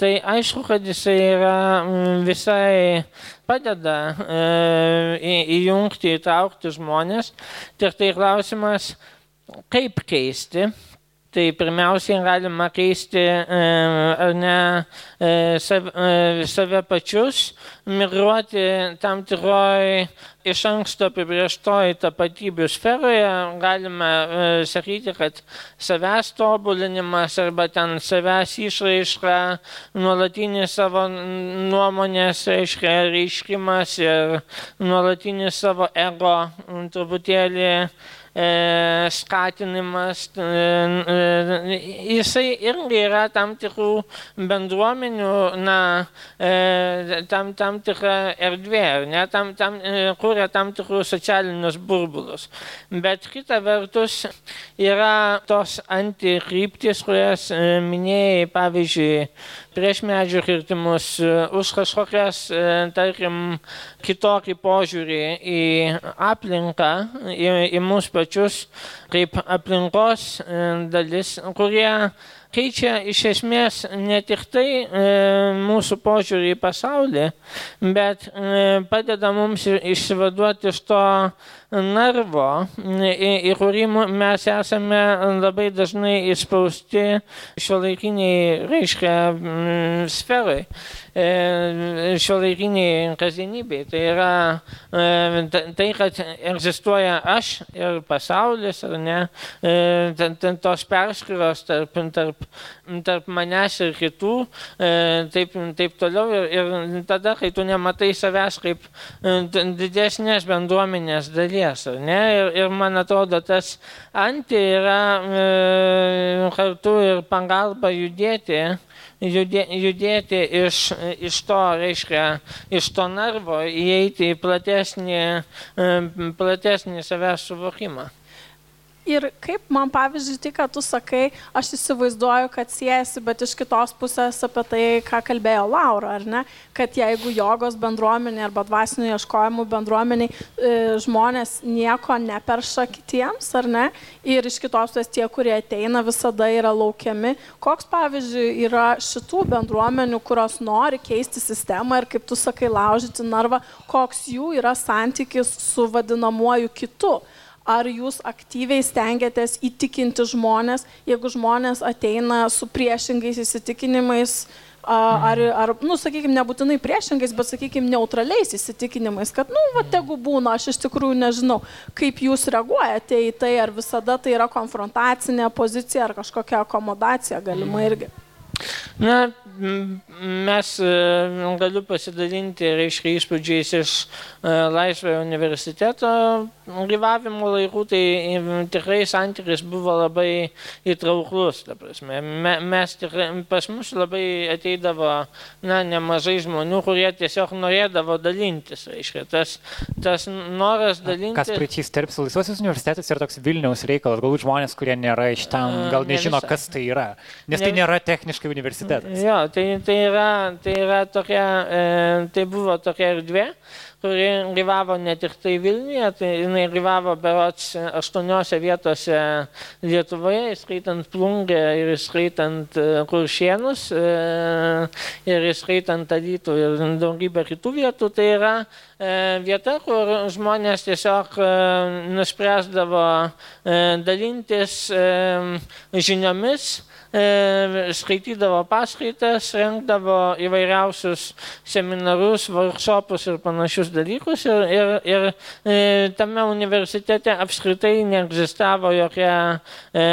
tai aišku, kad jisai yra visai padeda įjungti, įtraukti žmonės. Tik tai klausimas, kaip keisti. Tai pirmiausiai galima keisti ar ne save, save pačius, migruoti tam tikroj iš anksto apibrieštoj tapatybių sferoje. Galime e, sakyti, kad savęs tobulinimas arba ten savęs išraiška, nuolatinis savo nuomonės reiškia reiškimas ir nuolatinis savo ego truputėlį E, skatinimas, e, e, jisai irgi yra tam tikrų bendruomenių, na, tam, tam tikra erdvė, ne, tam, tam, kuria tam tikrus socialinius burbulus. Bet kita vertus yra tos antikryptis, kurias minėjai, pavyzdžiui, prieš medžių kirtimus, e, už kažkokias, e, tarkim, kitokį požiūrį į aplinką, į, į mūsų pačius kaip aplinkos e, dalis, kurie keičia iš esmės ne tik tai e, mūsų požiūrį į pasaulį, bet e, padeda mums išsivaduoti iš to narvo, į, kurį mes esame labai dažnai įspausti šiuolaikiniai, reiškia, sferai. E, šiuolaikiniai kasdienybei. Tai yra e, tai, kad egzistuoja aš ir pasaulis, ar ne, e, tos perskriros tarp, tarp, tarp manęs ir kitų, taip, taip toliau. Ir, ir tada, kai tu nematai savęs kaip didesnės bendruomenės dalies, ar ne, ir, ir man atrodo, tas anti yra kartu ir pagalba judėti judė, judėti iš, iš to, reiškia, iš to narvo, įeiti į platesnį, platesnį savęs suvokimą. Ir kaip man pavyzdžiui, tai, ką tu sakai, aš įsivaizduoju, kad siejasi, bet iš kitos pusės apie tai, ką kalbėjo Laura, ar ne, kad jeigu jogos bendruomenė arba dvasinių ieškojimų bendruomeniai e, žmonės nieko neperša kitiems, ar ne, ir iš kitos pusės tie, kurie ateina, visada yra laukiami. Koks, pavyzdžiui, yra šitų bendruomenių, kurios nori keisti sistemą ir, kaip tu sakai, laužyti narvą, koks jų yra santykis su vadinamuoju kitu ar jūs aktyviai stengiatės įtikinti žmonės, jeigu žmonės ateina su priešingais įsitikinimais, ar, ar nu, sakykime, nebūtinai priešingais, bet, sakykime, neutraliais įsitikinimais, kad, nu, va, tegu būna, aš iš tikrųjų nežinau, kaip jūs reaguojate į tai, ar visada tai yra konfrontacinė pozicija, ar kažkokia akomodacija galima irgi. Na, mes galiu pasidalinti, reiškia, įspūdžiais iš Laisvojo universiteto gyvavimo laikų, tai tikrai santykis buvo labai įtrauklus. Mes tikrai, pas mus labai ateidavo na, nemažai žmonių, kurie tiesiog norėdavo dalintis. Reiškia, tas, tas noras dalintis. Kas praeitys tarp Laisvosios universitetas ir toks Vilniaus reikalas, galbūt žmonės, kurie nėra iš ten, gal nežino, ne kas tai yra. Nes tai nėra techniškai universitetas. Jo, tai, tai, yra, tai, yra tokia, e, tai buvo tokia erdvė, kuri gyvavo ne tik tai Vilniuje, tai jinai gyvavo berots aštuoniuose vietose Lietuvoje, įskaitant Plungę ir įskaitant e, Kuršienus e, ir įskaitant Alytų ir daugybę kitų vietų. Tai yra vieta, kur žmonės tiesiog nuspręsdavo dalintis žiniomis E, skaitydavo paskaitas, rengdavo įvairiausius seminarus, workshopus ir panašius dalykus. Ir, ir, ir e, tame universitete apskritai neegzistavo jokia e,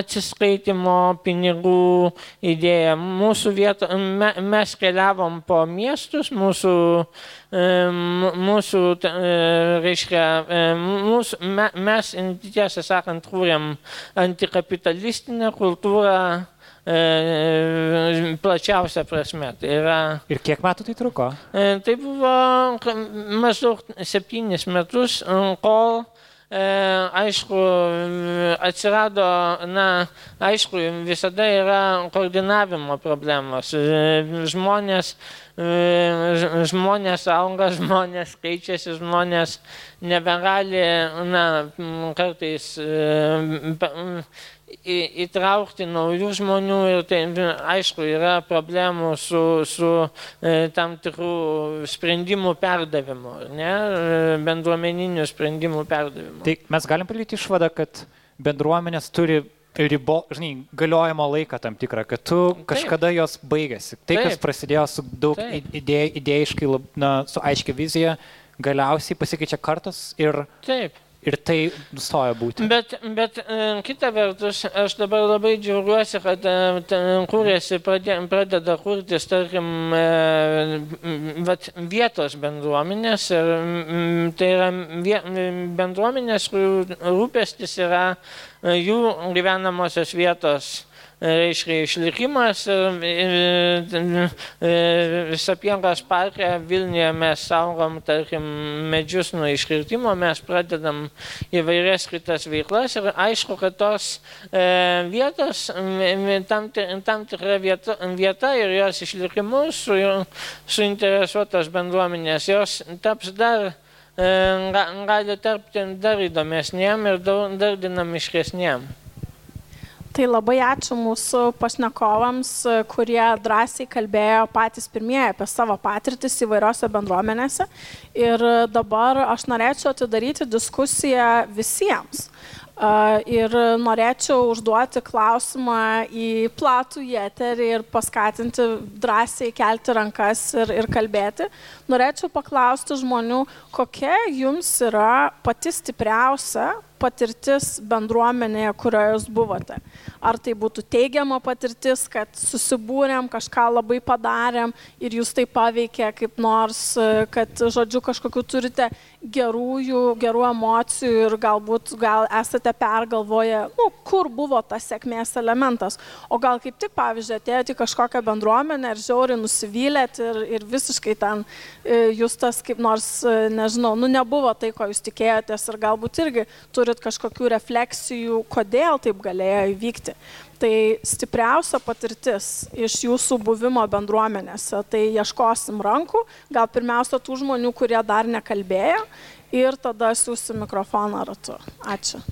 atsiskaitimo pinigų idėja. Mūsų vieto, me, mes keliavom po miestus, mūsų mūsų, reiškia, mūsų, mes, tiesą sakant, kūrėm antikapitalistinę kultūrą plačiausia prasme. Tai yra, Ir kiek metų tai truko? Tai buvo maždaug septynis metus, kol aišku, atsirado, na, aišku, visada yra koordinavimo problemos. Žmonės žmonės auga, žmonės keičiasi, žmonės nebegali, na, kartais įtraukti naujų žmonių ir tai, aišku, yra problemų su, su tam tikrų sprendimų perdavimu, ne, bendruomeninių sprendimų perdavimu. Tai mes galim padaryti išvadą, kad bendruomenės turi ribo, žinai, galiojimo laiką tam tikrą, kad tu kažkada Taip. jos baigėsi. Tai, Taip. kas prasidėjo su daug idėj, idėjiškai, na, su aiškia vizija, galiausiai pasikeičia kartas ir Taip ir tai nustoja būti. Bet, bet e, kita vertus, aš dabar labai džiaugiuosi, kad e, kūrėsi, pradeda kurtis, tarkim, e, vat, vietos bendruomenės ir tai yra bendruomenės, kurių rūpestis yra jų gyvenamosios vietos reiškia išlikimas. Sapiegos parke Vilniuje mes saugom, tarkim, medžius nuo iškirtimo, mes pradedam įvairias kitas veiklas ir aišku, kad tos vietos, tam, tam tikra vieta, vieta ir jos išlikimu su, suinteresuotos bendruomenės, jos taps dar gali tarpti dar įdomesniem ir dar dinamiškesniem. Tai labai ačiū mūsų pašnekovams, kurie drąsiai kalbėjo patys pirmieji apie savo patirtis įvairiose bendruomenėse. Ir dabar aš norėčiau atidaryti diskusiją visiems. Ir norėčiau užduoti klausimą į platų jėterį ir paskatinti drąsiai kelti rankas ir, ir kalbėti. Norėčiau paklausti žmonių, kokia jums yra pati stipriausia patirtis bendruomenėje, kurioje jūs buvote. Ar tai būtų teigiama patirtis, kad susibūrėm, kažką labai padarėm ir jūs tai paveikė kaip nors, kad, žodžiu, kažkokiu turite gerųjų, gerų emocijų ir galbūt gal esate pergalvoję, nu, kur buvo tas sėkmės elementas. O gal kaip tik, pavyzdžiui, atėjote į kažkokią bendruomenę ir žiauriai nusivylėt ir, ir visiškai ten e, jūs tas kaip nors, e, nežinau, nu nebuvo tai, ko jūs tikėjotės ir galbūt irgi turit kažkokių refleksijų, kodėl taip galėjo įvykti. Tai stipriausia patirtis iš jūsų buvimo bendruomenėse, tai ieškosim rankų, gal pirmiausia tų žmonių, kurie dar nekalbėjo ir tada siūsim mikrofoną ratu. Ačiū.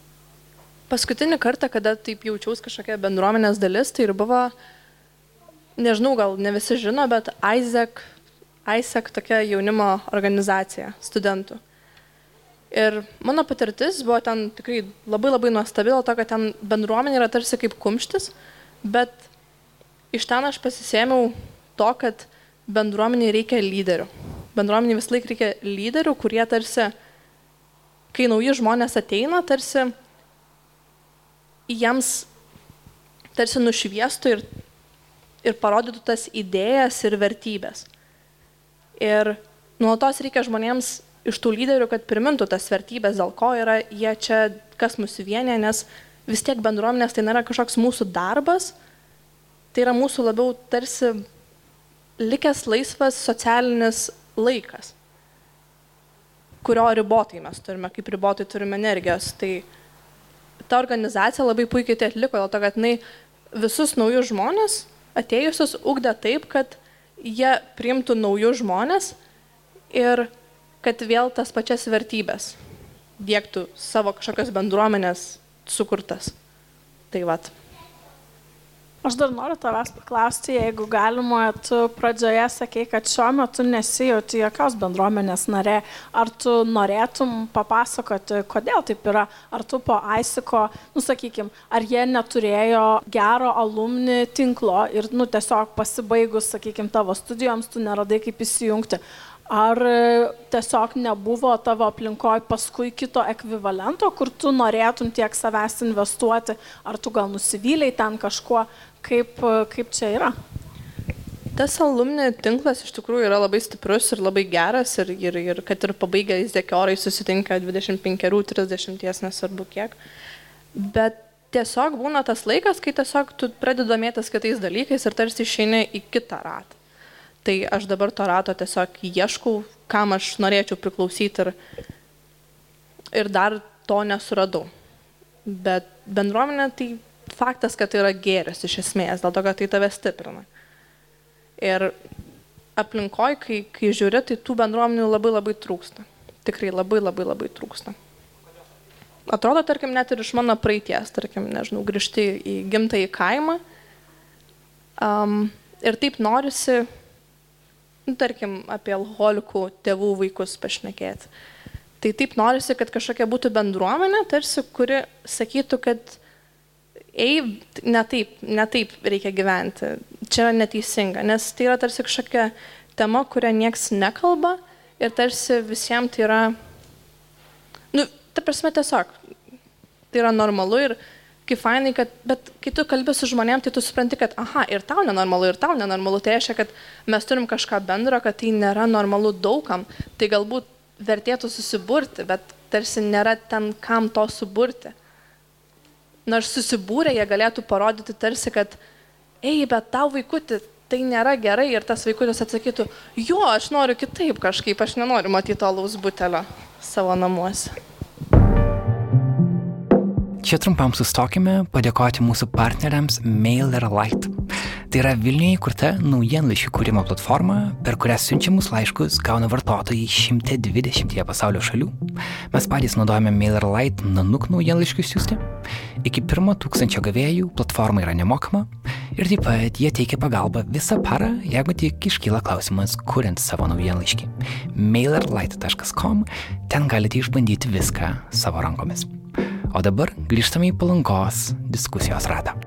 Paskutinį kartą, kada taip jaučiaus kažkokia bendruomenės dalis, tai ir buvo, nežinau, gal ne visi žino, bet Isaac, Isaac tokia jaunimo organizacija studentų. Ir mano patirtis buvo ten tikrai labai labai nuostabi, dėl to, kad ten bendruomenė yra tarsi kaip kumštis, bet iš ten aš pasisėmiau to, kad bendruomenė reikia lyderių. Bendruomenė vis laik reikia lyderių, kurie tarsi, kai nauji žmonės ateina, tarsi jiems tarsi nušviestų ir, ir parodytų tas idėjas ir vertybės. Ir nuolatos reikia žmonėms iš tų lyderių, kad primintų tas vertybės, dėl ko yra jie čia, kas mūsų vienė, nes vis tiek bendruomenės tai nėra kažkoks mūsų darbas, tai yra mūsų labiau tarsi likęs laisvas socialinis laikas, kurio ribotai mes turime, kaip ribotai turime energijos. Tai ta organizacija labai puikiai tai atliko, dėl to, kad jinai visus naujus žmonės atėjusius ugdė taip, kad jie priimtų naujus žmonės ir kad vėl tas pačias vertybės dėktų savo kažkokios bendruomenės sukurtas. Tai vat. Aš dar noriu tavęs paklausti, jeigu galima, tu pradžioje sakei, kad šiuo metu nesijauti jokios bendruomenės narė. Ar tu norėtum papasakoti, kodėl taip yra? Ar tu po Aisiko, nusakykim, ar jie neturėjo gero alumni tinklo ir, nu, tiesiog pasibaigus, sakykim, tavo studijoms, tu neradai kaip įsijungti. Ar e, tiesiog nebuvo tavo aplinkoje paskui kito ekvivalento, kur tu norėtum tiek savęs investuoti, ar tu gal nusivyliai ten kažkuo, kaip, e, kaip čia yra? Tas alumni tinklas iš tikrųjų yra labai stiprus ir labai geras ir, ir, ir kad ir pabaigę įzdėkiorai susitinka 25-30, nesvarbu kiek. Bet tiesiog būna tas laikas, kai tiesiog tu pradedi domėtis kitais dalykais ir tarsi išeini į kitą ratą. Tai aš dabar to rato tiesiog ieškau, kam aš norėčiau priklausyti ir, ir dar to nesuradau. Bet bendruomenė tai faktas, kad tai yra gėris iš esmės, dėl to, kad tai tave stiprina. Ir aplinkoj, kai, kai žiūri, tai tų bendruomenių labai labai trūksta. Tikrai labai labai labai trūksta. Atrodo, tarkim, net ir iš mano praeities, tarkim, nežinau, grįžti į gimtąjį kaimą. Um, ir taip norisi nu, tarkim, apie alkoholikų tėvų vaikus pašnekėti. Tai taip norisi, kad kažkokia būtų bendruomenė, tarsi, kuri sakytų, kad ei, ne taip, ne taip reikia gyventi, čia yra neteisinga, nes tai yra tarsi kažkokia tema, kurią nieks nekalba ir tarsi visiems tai yra, nu, ta prasme tiesiog, tai yra normalu ir kaip fainai, kad, bet kai tu kalbė su žmonėm, tai tu supranti, kad, aha, ir tau nenormalu, ir tau nenormalu, tai reiškia, kad mes turim kažką bendro, kad tai nėra normalu daugam, tai galbūt vertėtų susiburti, bet tarsi nėra ten kam to suburti. Nors susibūrę jie galėtų parodyti tarsi, kad, ei, bet tau vaikutį, tai nėra gerai ir tas vaikutis atsakytų, jo, aš noriu kitaip kažkaip, aš nenoriu matyti to laus butelio savo namuose. Čia trumpam sustokime padėkoti mūsų partneriams Mail ir Light. Tai yra Vilniuje įkurta naujienlaiškių kūrimo platforma, per kurią siunčiamus laiškus gauna vartotojai 120 pasaulio šalių. Mes patys naudojame MailerLite Nanuk naujienlaiškius siūsti. Iki pirmo tūkstančio gavėjų platforma yra nemokama ir taip pat jie teikia pagalbą visą parą, jeigu tik iškyla klausimas, kuriant savo naujienlaiškį. MailerLite.com ten galite išbandyti viską savo rankomis. O dabar grįžtame į palankos diskusijos ratą.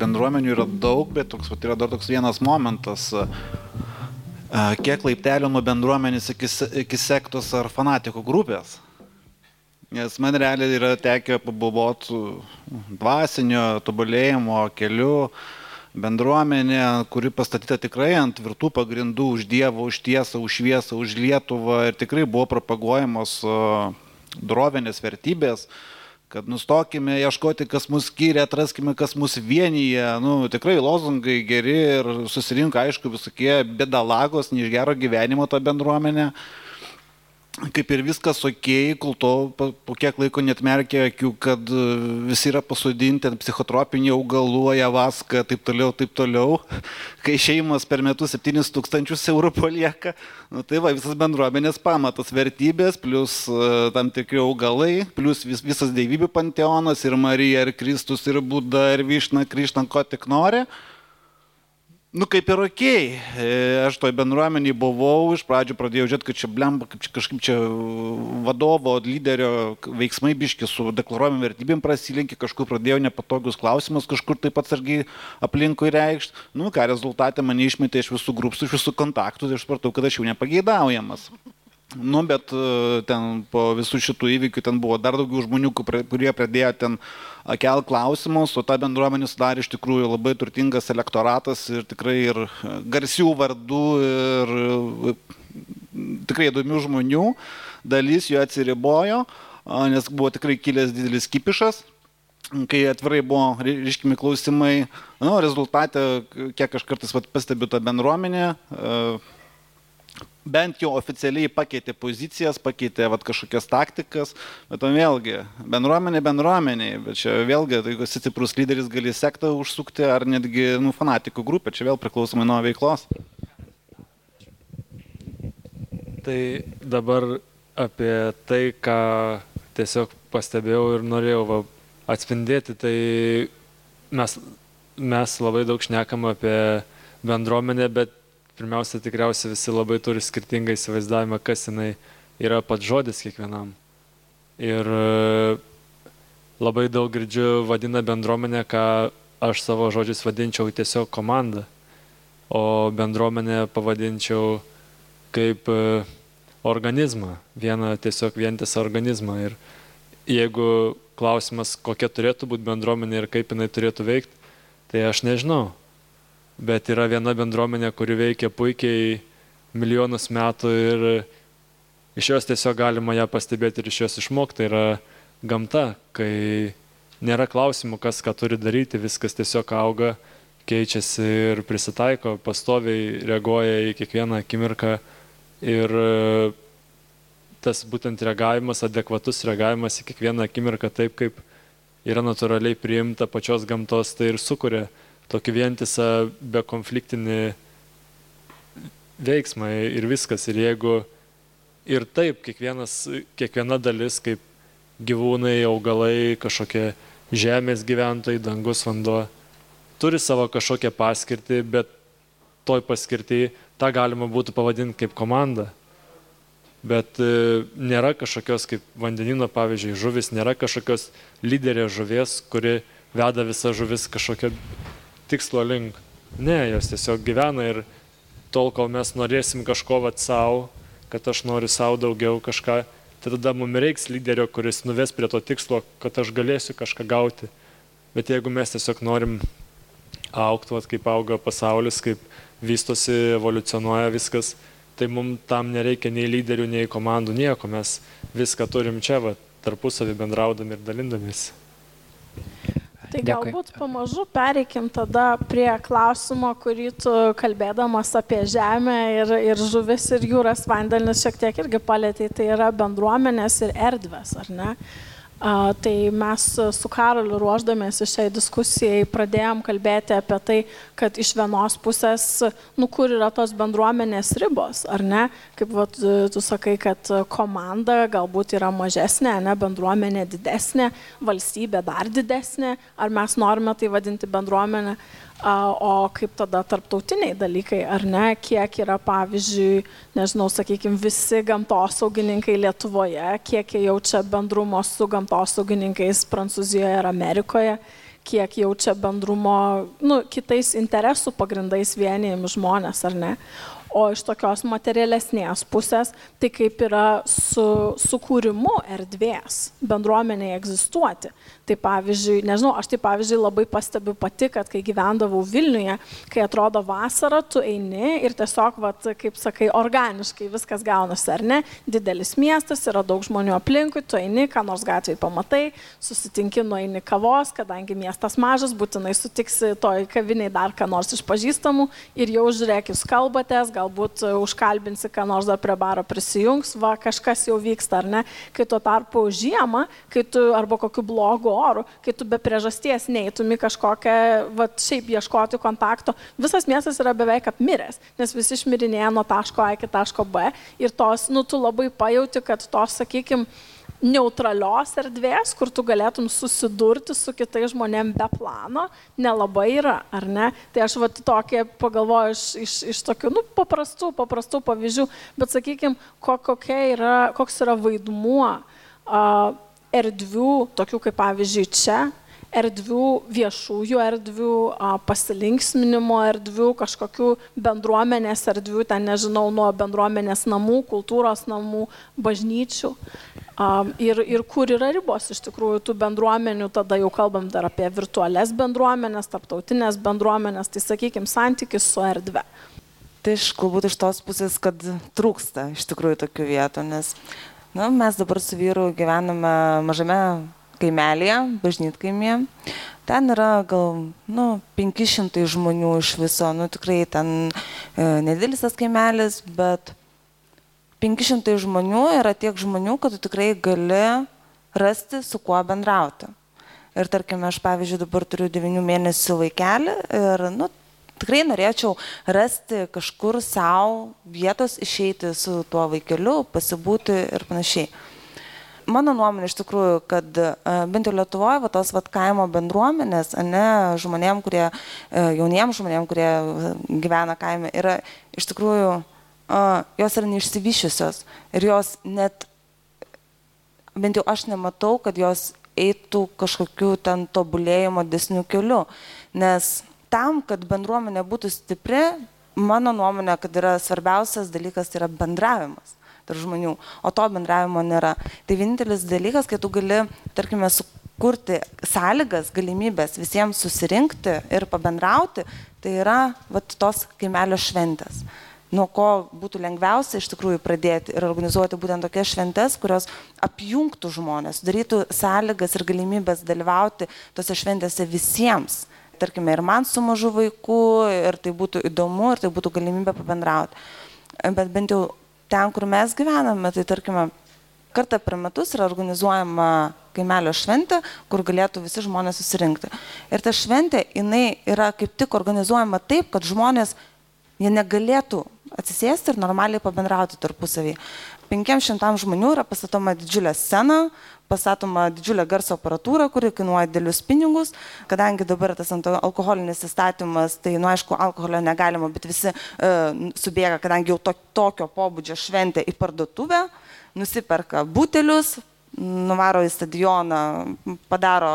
bendruomenių yra daug, bet toks, vat, yra dar toks vienas momentas, kiek laiptelių nuo bendruomenės iki, iki sektos ar fanatikų grupės. Nes man realiai yra tekę pabuvoti dvasinio tobulėjimo keliu, bendruomenė, kuri pastatyta tikrai ant tvirtų pagrindų už Dievą, už tiesą, už šviesą, už Lietuvą ir tikrai buvo propaguojamos drovinės vertybės. Kad nustokime ieškoti, kas mus skiria, atraskime, kas mus vienyje. Nu, tikrai lozungai geri ir susirinko, aišku, visokie bedalagos, ne iš gero gyvenimo ta bendruomenė. Uh, kaip ir viskas ok, kol to po, po kiek laiko net merkia akių, kad e, visi yra pasodinti ant psichotropinių augalų, javaską, taip toliau, taip toliau. [laughs] Kai šeimos per metus 7 tūkstančius eurų palieka, nu, tai va, visas bendruomenės pamatas vertybės, plus uh, tam tikri augalai, plus vis, visas dievybių panteonas ir Marija, ir Kristus, ir Buda, ir Višna, Krišna, ko tik nori. Nu kaip ir ok, aš toj bendruomeniai buvau, iš pradžių pradėjau žiūrėti, kad čia blemba, kaip čia kažkaip čia vadovo, lyderio veiksmai biški su deklaruojami vertybėm prasilinki, kažkur pradėjau nepatogius klausimus, kažkur taip atsargiai aplinkui reikšti. Nu ką, rezultatė mane išmetė iš visų grupsų, iš visų kontaktų, tai aš supratau, kad aš jau nepageidaujamas. Nu, bet e, ten po visų šitų įvykių ten buvo dar daugiau žmonių, kurie pradėjo ten kel klausimus, o ta bendruomenė sudarė iš tikrųjų labai turtingas elektoratas ir tikrai ir garsių vardų ir e, tikrai įdomių žmonių. Dalis jų atsiribojo, nes buvo tikrai kilęs didelis kipišas kai atvirai buvo ryškimi klausimai, nu, rezultate, kiek aš kartais pastebiu tą bendruomenę, uh, bent jau oficialiai pakeitė pozicijas, pakeitė vat, kažkokias taktikas, bet tam vėlgi, bendruomenė bendruomeniai, bet čia vėlgi, tai jeigu esi stiprus lyderis, gali sektą užsukti ar netgi nu, fanatikų grupę, čia vėl priklausomai nuo veiklos. Tai dabar apie tai, ką tiesiog pastebėjau ir norėjau va, atspindėti, tai mes, mes labai daug šnekam apie bendruomenę, bet pirmiausia, tikriausiai visi labai turi skirtingą įsivaizdavimą, kas jinai yra pats žodis kiekvienam. Ir e, labai daug girdžiu vadina bendruomenę, ką aš savo žodžiais vadinčiau tiesiog komanda, o bendruomenę pavadinčiau kaip e, organizmą, vieną tiesiog vientisą organizmą. Ir jeigu klausimas, kokia turėtų būti bendruomenė ir kaip jinai turėtų veikti, tai aš nežinau bet yra viena bendruomenė, kuri veikia puikiai milijonus metų ir iš jos tiesiog galima ją pastebėti ir iš jos išmokti. Tai yra gamta, kai nėra klausimų, kas ką turi daryti, viskas tiesiog auga, keičiasi ir prisitaiko, pastoviai reaguoja į kiekvieną akimirką ir tas būtent reagavimas, adekvatus reagavimas į kiekvieną akimirką taip, kaip yra natūraliai priimta pačios gamtos, tai ir sukuria tokį vientisą bekonfliktinį veiksmą ir viskas. Ir jeigu ir taip kiekvienas, kiekviena dalis, kaip gyvūnai, augalai, kažkokie žemės gyventojai, dangus vanduo, turi savo kažkokią paskirtį, bet toj paskirtį tą galima būtų pavadinti kaip komanda. Bet e, nėra kažkokios kaip vandenino, pavyzdžiui, žuvis, nėra kažkokios lyderės žuvies, kuri veda visą žuvis kažkokią tikslo link. Ne, jos tiesiog gyvena ir tol, kol mes norėsim kažko vat savo, kad aš noriu savo daugiau kažką, tai tada mums reiks lyderio, kuris nuves prie to tikslo, kad aš galėsiu kažką gauti. Bet jeigu mes tiesiog norim aukti, vat, kaip auga pasaulis, kaip vystosi, evoliucionuoja viskas, tai mums tam nereikia nei lyderių, nei komandų, nieko. Mes viską turim čia, vat, tarpusavį bendraudami ir dalindamės. Tai Dėkui. galbūt pamažu pereikim tada prie klausimo, kurį tu kalbėdamas apie žemę ir, ir žuvis ir jūras vandenis šiek tiek irgi palėtėjai, tai yra bendruomenės ir erdvės, ar ne? A, tai mes su Karoliu ruoždamėsi šiai diskusijai pradėjom kalbėti apie tai, kad iš vienos pusės, nu kur yra tos bendruomenės ribos, ar ne? Kaip vat, tu sakai, kad komanda galbūt yra mažesnė, ne bendruomenė didesnė, valstybė dar didesnė, ar mes norime tai vadinti bendruomenė. O kaip tada tarptautiniai dalykai, ar ne, kiek yra, pavyzdžiui, nežinau, sakykime, visi gamtosaugininkai Lietuvoje, kiek jie jaučia bendrumo su gamtosaugininkais Prancūzijoje ir Amerikoje, kiek jaučia bendrumo, nu, kitais interesų pagrindais vienijami žmonės, ar ne. O iš tokios materialesnės pusės, tai kaip yra su sukūrimu erdvės bendruomeniai egzistuoti. Tai pavyzdžiui, nežinau, aš tai pavyzdžiui labai pastebiu pati, kad kai gyvendavau Vilniuje, kai atrodo vasara, tu eini ir tiesiog, vat, kaip sakai, organiškai viskas gaunasi, ar ne? Didelis miestas, yra daug žmonių aplinkui, tu eini, ką nors gatvėje pamatai, susitinki, nueini kavos, kadangi miestas mažas, būtinai sutiksi toj kaviniai dar ką nors iš pažįstamų ir jau žiūrėk, jūs kalbatės, galbūt užkalbinsi, ką nors dar prie baro prisijungs, va kažkas jau vyksta, ar ne? Kai tuo tarpu žiemą, kai tu arba kokiu blogu oru, kai tu be priežasties neįtumi kažkokią, va, šiaip ieškoti kontakto, visas miestas yra beveik apmiręs, nes visi išmirinėja nuo taško A iki taško B ir tos, nu, tu labai pajauti, kad tos, sakykime, neutralios erdvės, kur tu galėtum susidurti su kitais žmonėm be plano, nelabai yra, ar ne? Tai aš vat tokie pagalvoju iš, iš, iš tokių, nu, paprastų, paprastų pavyzdžių, bet sakykime, kokia yra, koks yra vaidmuo uh, erdvių, tokių kaip pavyzdžiui čia, erdvių, viešųjų erdvių, pasilinksminimo erdvių, kažkokių bendruomenės erdvių, ten nežinau, nuo bendruomenės namų, kultūros namų, bažnyčių. Ir, ir kur yra ribos iš tikrųjų tų bendruomenių, tada jau kalbam dar apie virtualias bendruomenės, tarptautinės bendruomenės, tai sakykime, santykis su erdve. Tai iš galbūt iš tos pusės, kad trūksta iš tikrųjų tokių vietų, nes Na, mes dabar su vyru gyvename mažame kaimelėje, bažnytkaimėje. Ten yra gal, nu, 500 žmonių iš viso, nu, tikrai ten e, nedidelis tas kaimelis, bet 500 žmonių yra tiek žmonių, kad tu tikrai gali rasti, su kuo bendrauti. Ir tarkime, aš pavyzdžiui dabar turiu 9 mėnesių vaikelį ir, nu, tikrai norėčiau rasti kažkur savo vietos išeiti su tuo vaikeliu, pasibūti ir panašiai. Mano nuomonė iš tikrųjų, kad e, bent jau Lietuvoje, va, tos va, kaimo bendruomenės, ne žmonėm, kurie, e, jauniems žmonėm, kurie gyvena kaime, yra iš tikrųjų, jos yra neišsivyšiusios ir jos net, bent jau aš nematau, kad jos eitų kažkokiu ten tobulėjimo desnių keliu, nes tam, kad bendruomenė būtų stipri, mano nuomonė, kad yra svarbiausias dalykas tai yra bendravimas tarp žmonių, o to bendravimo nėra. Tai vienintelis dalykas, kai tu gali, tarkime, sukurti sąlygas, galimybės visiems susirinkti ir pabendrauti, tai yra vat, tos kaimelio šventės nuo ko būtų lengviausia iš tikrųjų pradėti ir organizuoti būtent tokias šventes, kurios apjungtų žmonės, darytų sąlygas ir galimybės dalyvauti tose šventėse visiems tarkime, ir man su mažu vaiku, ir tai būtų įdomu, ir tai būtų galimybė pabendrauti. Bet bent jau ten, kur mes gyvename, tai tarkime, kartą per metus yra organizuojama kaimelio šventė, kur galėtų visi žmonės susirinkti. Ir ta šventė, jinai yra kaip tik organizuojama taip, kad žmonės, jie negalėtų atsisėsti ir normaliai pabendrauti tarpusavį. 500 žmonių yra pastatoma didžiulė scena, pastatoma didžiulė garso aparatūra, kuri kainuoja didelius pinigus, kadangi dabar tas alkoholinis įstatymas, tai, nu, aišku, alkoholio negalima, bet visi uh, subėga, kadangi jau to, tokio pobūdžio šventė į parduotuvę, nusiperka butelius, nuvaro į stadioną, padaro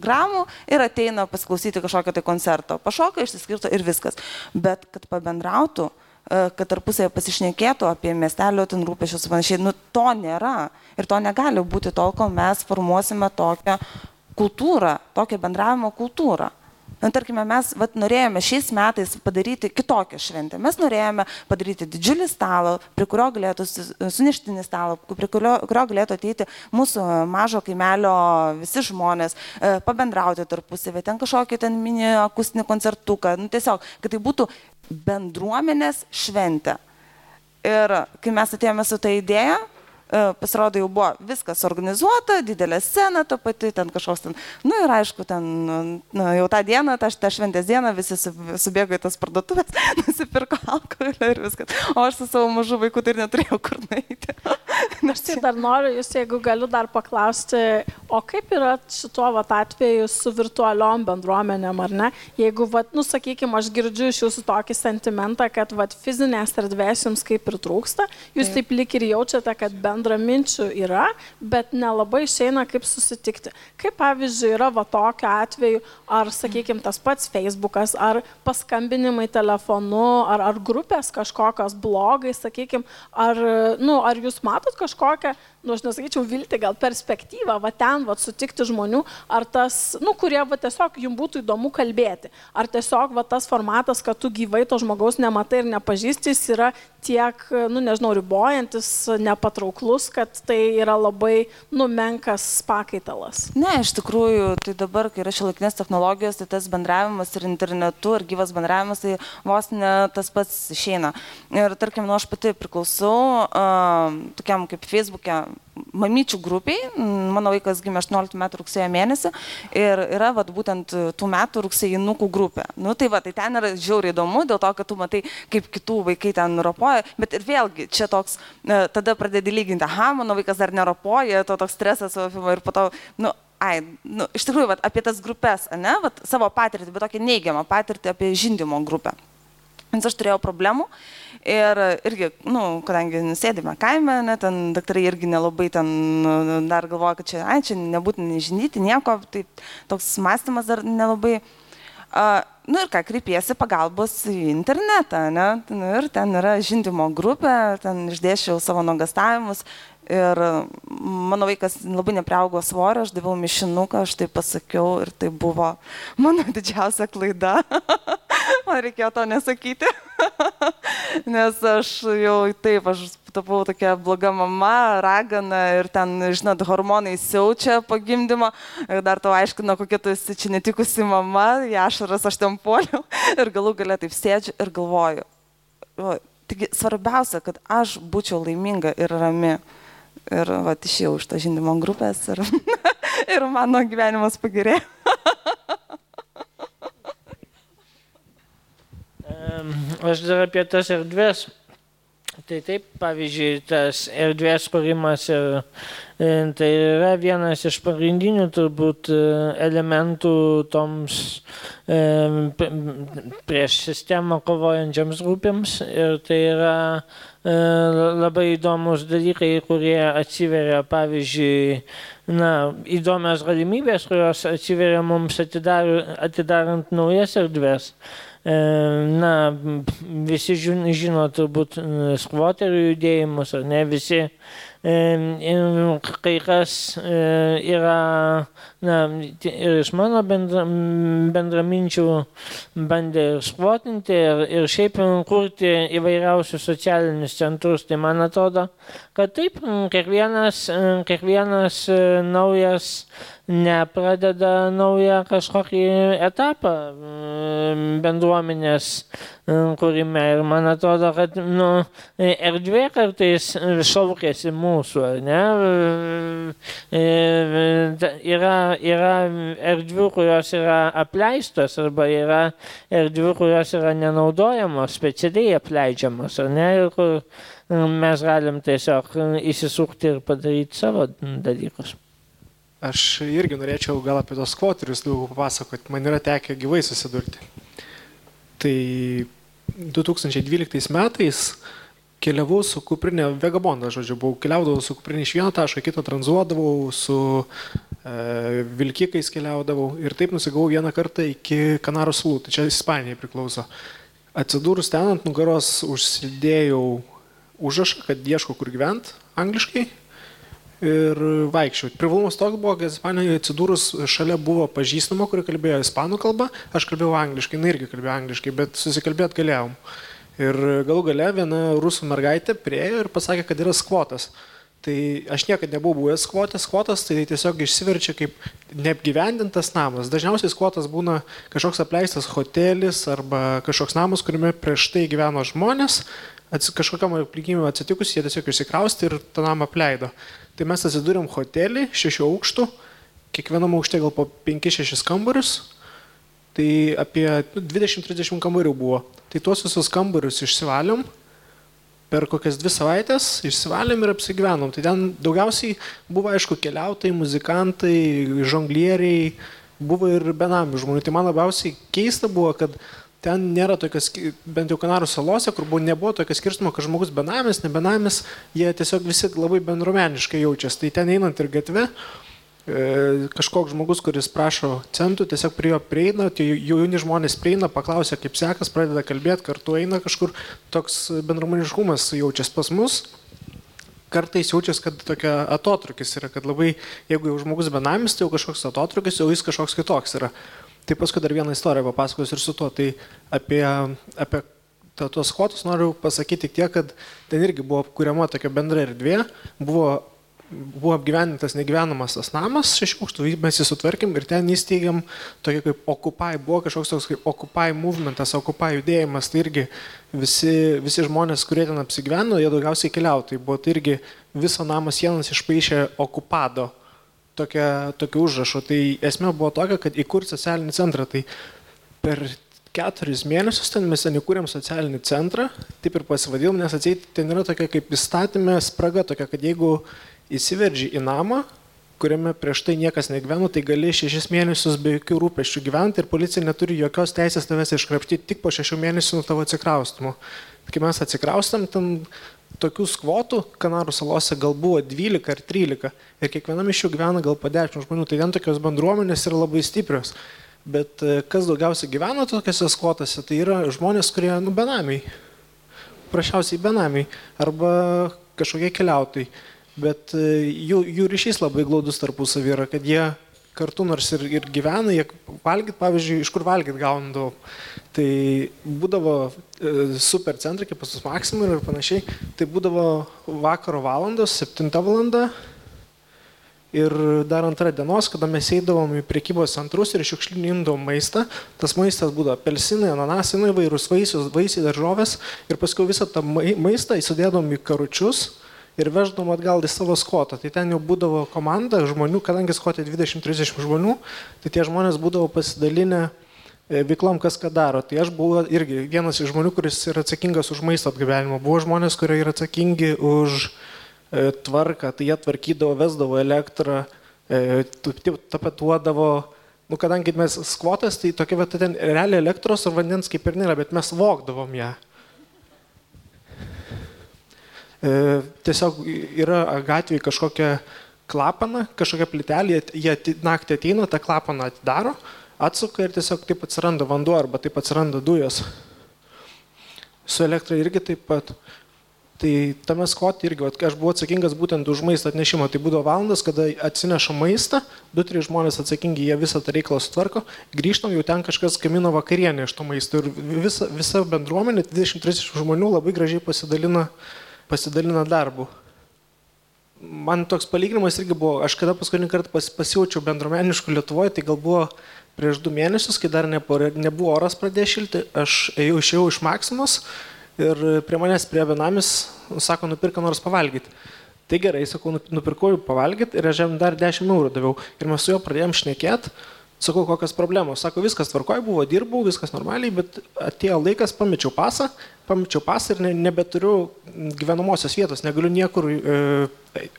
gramų ir ateina pasiklausyti kažkokio tai koncerto. Pašoka, išsiskirto ir viskas. Bet kad pabendrautų, E, kad tarpusėje pasišnekėtų apie miestelio ten rūpešius ir panašiai. Nu, to nėra. Ir to negali būti tol, kol mes formuosime tokią kultūrą, tokią bendravimo kultūrą. Na, tarkime, mes vat, norėjome šiais metais padaryti kitokią šventę. Mes norėjome padaryti didžiulį stalą, prie kurio galėtų suneštinį stalą, prie kurio, kurio galėtų ateiti mūsų mažo kaimelio visi žmonės, e, pabendrauti tarpusavį, ten kažkokį ten mini akustinį koncertuką. Nu, tiesiog, kad tai būtų bendruomenės šventė. Ir kai mes atėjome su tą idėją, pasirodo jau buvo viskas organizuota, didelė scena ta pati, ten kažkoks ten, nu ir aišku, ten, nu, jau tą dieną, tą, tą šventės dieną visi subėgo į tas parduotuvės, [laughs] nusipirko alkoholį ir viskas. O aš su savo mažu vaiku tai neturėjau kur nueiti. [laughs] Aš tai dar noriu jūs, jeigu galiu dar paklausti, o kaip yra šituo vat, atveju su virtualiom bendruomenėm, ar ne? Jeigu, vat, nu, sakykime, aš girdžiu iš jūsų tokį sentimentą, kad vat, fizinės erdvės jums kaip ir trūksta, jūs taip, lik ir jaučiate, kad bendraminčių yra, bet nelabai išeina kaip susitikti. Kaip pavyzdžiui yra va tokiu atveju, ar, sakykime, tas pats Facebookas, ar paskambinimai telefonu, ar, ar grupės kažkokios blogai, sakykime, ar, nu, ar jūs matote kažkokią nu, aš nesakyčiau vilti, gal perspektyvą, va ten, va sutikti žmonių, ar tas, nu, kurie, va tiesiog jums būtų įdomu kalbėti, ar tiesiog, va tas formatas, kad tu gyvai to žmogaus nematai ir nepažįsti, jis yra tiek, nu, nežinau, ribojantis, nepatrauklus, kad tai yra labai numenkas pakaitalas. Ne, iš tikrųjų, tai dabar, kai yra šiolaikinės technologijos, tai tas bendravimas ir internetu, ir gyvas bendravimas, tai vos ne tas pats išeina. Ir tarkim, nu, aš pati priklausau uh, tokiam kaip Facebook'e mamyčių grupiai. Mano vaikas gimė 18 metų rugsėjo mėnesį ir yra vat, būtent tų metų rugsėjinukų grupė. Nu, tai, va, tai ten yra žiauriai įdomu, dėl to, kad tu matai, kaip kitų vaikai ten ropoja, bet ir vėlgi čia toks, e, tada pradedi lyginti, aha, mano vaikas dar neropoja, to toks stresas ir po to, nu, ai, nu, iš tikrųjų, vat, apie tas grupės, ne, vat, savo patirtį, bet tokią neigiamą patirtį apie žindimo grupę. Nes aš turėjau problemų ir irgi, na, nu, kadangi sėdime kaime, ne, ten daktarai irgi nelabai ten nu, dar galvoja, kad čia, ai, čia nebūtina žinyti nieko, tai toks mąstymas dar nelabai. Uh, nu ir ką, kreipiesi pagalbos į internetą, ne? Nu, ir ten yra žindimo grupė, ten išdėšiau savo nuogastavimus Ir mano vaikas labai nepriaugo svorio, aš daviau mišinuką, aš tai pasakiau ir tai buvo mano [laughs] didžiausia klaida. Man reikėjo to nesakyti. [laughs] Nes aš jau taip, aš tapau tokia bloga mama, ragana ir ten, žinot, hormonai siaučia po gimdymo. Dar tau aiškino, kokia tu esi čia netikusi mama, jašaras aš ten poliau. [laughs] Ir galų galę taip sėdžiu ir galvoju. Taigi svarbiausia, kad aš būčiau laiminga ir rami. Ir va, išėjau iš to žindymo grupės ir, [laughs] ir mano gyvenimas pagerėjo. Aš dar apie tas erdvės. Tai taip, pavyzdžiui, tas erdvės kūrimas ir e, tai yra vienas iš pagrindinių turbūt e, elementų toms e, prieš sistemą kovojančiams grupėms ir tai yra labai įdomus dalykai, kurie atsiveria, pavyzdžiui, na, įdomios galimybės, kurios atsiveria mums atidar, atidarant naujas erdvės. Na, visi žino turbūt skvoterių judėjimus, ar ne? Visi kai kas yra na, ir iš mano bendra, bendraminčių bandė ir skvotinti ir, ir šiaip kurti įvairiausius socialinius centrus. Tai man atrodo, kad taip, kiekvienas, kiekvienas naujas nepradeda naują kažkokį etapą bendruomenės kūrime. Ir man atrodo, kad nu, erdvė kartais šaukėsi mūsų, ne? Yra yra erdvių, kurios yra apleistos arba yra erdvių, kurios yra nenaudojamos, specialiai apleidžiamos, ar ne, ir kur mes galim tiesiog įsisukti ir padaryti savo dalykus. Aš irgi norėčiau gal apie tos kvoterius daugiau papasakoti, man yra tekę gyvai susidurti. Tai 2012 metais keliavau su kuprinė, vagabondas, žodžiu, buvau, keliaudavau su kuprinė iš vieno taško, kito tranzuodavau, su e, vilkikais keliaudavau ir taip nusigavau vieną kartą iki Kanarų salų, tai čia Ispanijai priklauso. Atsidūrus ten ant nugaros užsidėjau užrašą, kad ieško kur gyventi angliškai ir vaikščiau. Privalumas toks buvo, kad Ispanijoje atsidūrus šalia buvo pažįstama, kuri kalbėjo ispanų kalbą, aš kalbėjau angliškai, jinai irgi kalbėjo angliškai, bet susikalbėt galėjom. Ir galų gale viena rusų mergaitė priejo ir pasakė, kad yra skvotas. Tai aš niekada nebuvau buvęs skvotas, skvotas tai tiesiog išsiverčia kaip neapgyvendintas namas. Dažniausiai skvotas būna kažkoks apleistas hotelis arba kažkoks namas, kuriame prieš tai gyveno žmonės, kažkokiam aplinkybėm atsitikus, jie tiesiog išsikrausti ir tą namą apleido. Tai mes atsidūrėm hotelį, šešių aukštų, kiekvienam aukšte gal po 5-6 kambarius, tai apie 20-30 kambarių buvo. Tai tuos visus kambarius išsivalėm, per kokias dvi savaitės išsivalėm ir apsigyvenom. Tai ten daugiausiai buvo, aišku, keliautojai, muzikantai, žonglieriai, buvo ir benamių žmonių. Tai man labiausiai keista buvo, kad ten nėra tokios, bent jau Kanarų salose, kur buvo, nebuvo tokio skirstumo, kad žmogus benamis, ne benamis, jie tiesiog visi labai bendruomeniškai jaučiasi. Tai ten einant ir gatve, E, kažkoks žmogus, kuris prašo centų, tiesiog prie jo prieina, tie jauni žmonės prieina, paklausia, kaip sekas, pradeda kalbėti, kartu eina kažkur, toks bendruomeniškumas jaučiasi pas mus. Kartais jaučiasi, kad tokia atotrukis yra, kad labai, jeigu jau žmogus benamis, tai jau kažkoks atotrukis, jau jis kažkoks kitoks yra. Tai paskui dar vieną istoriją papasakosiu ir su tuo. Tai apie, apie tuos skotus noriu pasakyti tiek, kad ten irgi buvo kuriama tokia bendra erdvė, buvo buvo apgyvendintas negyvenamas tas namas, šešių aukštų, mes jį sutvarkėm ir ten įsteigėm tokį kaip Occupy, buvo kažkoks toks kaip Occupy movementas, Occupy judėjimas, tai irgi visi, visi žmonės, kurie ten apsigyveno, jie daugiausiai keliautojai, buvo tai irgi viso namo sienas išpaišė Occupado tokia, tokiu užrašu. Tai esmė buvo tokia, kad įkurti socialinį centrą. Tai per keturis mėnesius ten mes ten įkūrėm socialinį centrą, taip ir pasivadėjom, nes atseit ten yra tokia kaip įstatymė spraga, tokia, kad jeigu įsiverži į namą, kuriame prieš tai niekas negyveno, tai gali šešis mėnesius be jokių rūpeščių gyventi ir policija neturi jokios teisės tavęs iškrapštyti tik po šešių mėnesių nuo tavo atsikraustimo. Kai mes atsikraustam, ten tokių skvotų Kanarų salose gal buvo 12 ar 13 ir kiekvienam iš jų gyvena gal po 10 žmonių, tai ten tokios bendruomenės yra labai stiprios. Bet e, kas daugiausiai gyvena tokiuose skvotose, tai yra žmonės, kurie, nu, benamiai. Prašiausiai benamiai arba kažkokie keliautojai bet e, jų, jų ryšys labai glaudus tarpusavį yra, kad jie kartu nors ir, ir gyvena, jie valgyt, pavyzdžiui, iš kur valgyt gaundavo. Tai būdavo e, super centrai, kaip pas Maksimui ir panašiai, tai būdavo vakaro valandos, 7 valanda ir dar antrą dienos, kada mes eidavom į priekybos centrus ir šiukšlinį imdavom maistą, tas maistas būdavo apelsinai, ananasai, įvairūs vaisius, vaisiai, daržovės. Ir paskui visą tą maistą įsidėdom į karučius ir veždavom atgal į savo skotą. Tai ten jau būdavo komanda žmonių, kadangi skotė 20-30 žmonių, tai tie žmonės būdavo pasidalinę veiklom, kas ką daro. Tai aš buvau irgi vienas iš žmonių, kuris yra atsakingas už maisto atgabenimą. Buvo žmonės, kurie yra atsakingi už e, tvarką, tai jie tvarkydavo, vesdavo elektrą, e, tapetuodavo. Nu, kadangi mes skvotas, tai tokia vieta ten realiai elektros ar vandens kaip ir nėra, bet mes vokdavom ją. E, tiesiog yra gatvėje kažkokia klapana, kažkokia plitelė, jie naktį ateina, tą klapaną atidaro, atsuka ir tiesiog taip atsiranda vanduo arba taip atsiranda dujos. Su elektra irgi taip pat. Tai tame skvotė irgi, vat, aš buvau atsakingas būtent už maisto atnešimą. Tai būdavo valandas, kada atsineša maistą, du, trys žmonės atsakingi, jie visą tą reikalą sutvarko, grįžtam, jau ten kažkas gamino vakarienę iš to maisto. Ir visa, visa bendruomenė, 20-30 žmonių labai gražiai pasidalina pasidalina darbu. Man toks palyginimas irgi buvo, aš kada paskutinį kartą pas, pasijaučiau bendromeniškų Lietuvoje, tai gal buvo prieš du mėnesius, kai dar nebuvo, oras pradėjo šilti, aš ėjau, išėjau iš Maksimos ir prie manęs prie vienamis, sako, nupirka nors pavalgyti. Tai gerai, sakau, nupirkau pavalgyti ir aš jam dar 10 eurų daviau. Ir mes su juo pradėjom šnekėti Sakau, kokios problemos. Sako, viskas tvarkoj buvo, dirbau, viskas normaliai, bet atėjo laikas, pamečiau pasą, pamečiau pasą ir ne, nebeturiu gyvenamosios vietos, negaliu niekur e,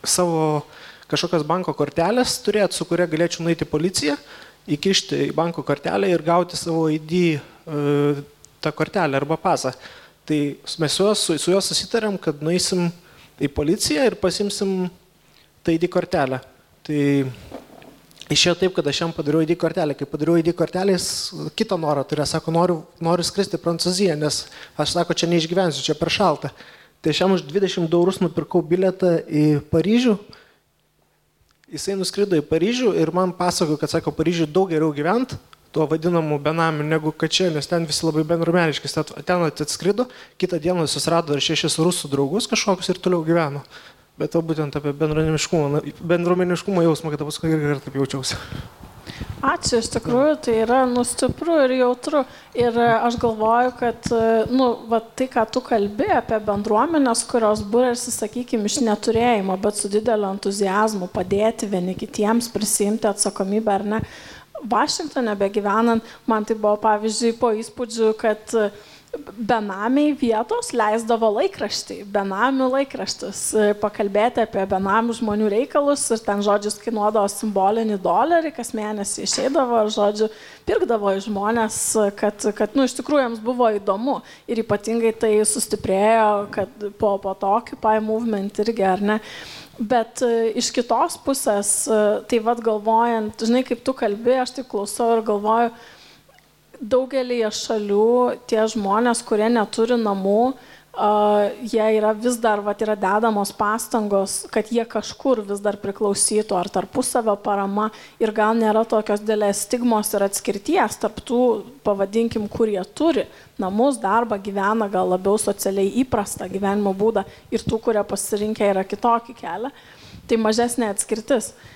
savo kažkokios banko kortelės turėti, su kuria galėčiau nueiti į policiją, įkišti į banko kortelę ir gauti savo ID e, tą kortelę arba pasą. Tai mes su juo, su, su juo susitarėm, kad nueisim į policiją ir pasimsim tą ID kortelę. Tai Išėjo taip, kad aš jam padariau ID kortelę. Kai padariau ID kortelę, jis kitą norą turėjo, sako, noriu, noriu skristi Prancūziją, nes aš sako, čia neišgyvensiu, čia per šalta. Tai aš jam už 20 eurus nupirkau biletą į Paryžių. Jisai nuskrido į Paryžių ir man pasakojo, kad sako, Paryžių daug geriau gyventi, tuo vadinamu benamiu, negu kad čia, nes ten visi labai bendromeniški. Ten atskrido, kitą dieną susirado dar šešis rusų draugus kažkokius ir toliau gyveno. Bet to būtent apie bendruomeniškumo, bendruomeniškumo jausmą, kad paskui irgi taip jaučiausi. Ačiū, iš tikrųjų, tai yra nustipru ir jautru. Ir e, aš galvoju, kad, e, nu, va, tai, ką tu kalbi apie bendruomenės, kurios būrėsi, sakykime, iš neturėjimo, bet su dideliu entuzijazmu padėti vieni kitiems, prisimti atsakomybę ar ne. Vašingtonė begyvenant, man tai buvo pavyzdžiui po įspūdžių, kad uh, benamiai vietos leisdavo laikraštį, benamių laikraštis, e, pakalbėti apie benamių žmonių reikalus ir ten žodžius kainuodavo simbolinį dolerį, kas mėnesį išeidavo žodžiu pirkdavo iš žmonės, kad, kad nu, iš tikrųjų jiems buvo įdomu ir ypatingai tai sustiprėjo, kad po, po to Occupy movement irgi, ar ne. Bet e, iš kitos pusės, e, tai vad galvojant, žinai, kaip tu kalbi, aš taip klausau ir galvoju, daugelį šalių tie žmonės, kurie neturi namų, uh, jie yra vis dar, va, yra dedamos pastangos, kad jie kažkur vis dar priklausytų, ar tarpusavio parama ir gal nėra tokios dėlės stigmos ir atskirties tarp tų, pavadinkim, kurie turi namus, darbą, gyvena gal labiau socialiai įprastą gyvenimo būdą ir tų, kurie pasirinkę yra kitokį kelią. Tai mažesnė atskirtis. Uh,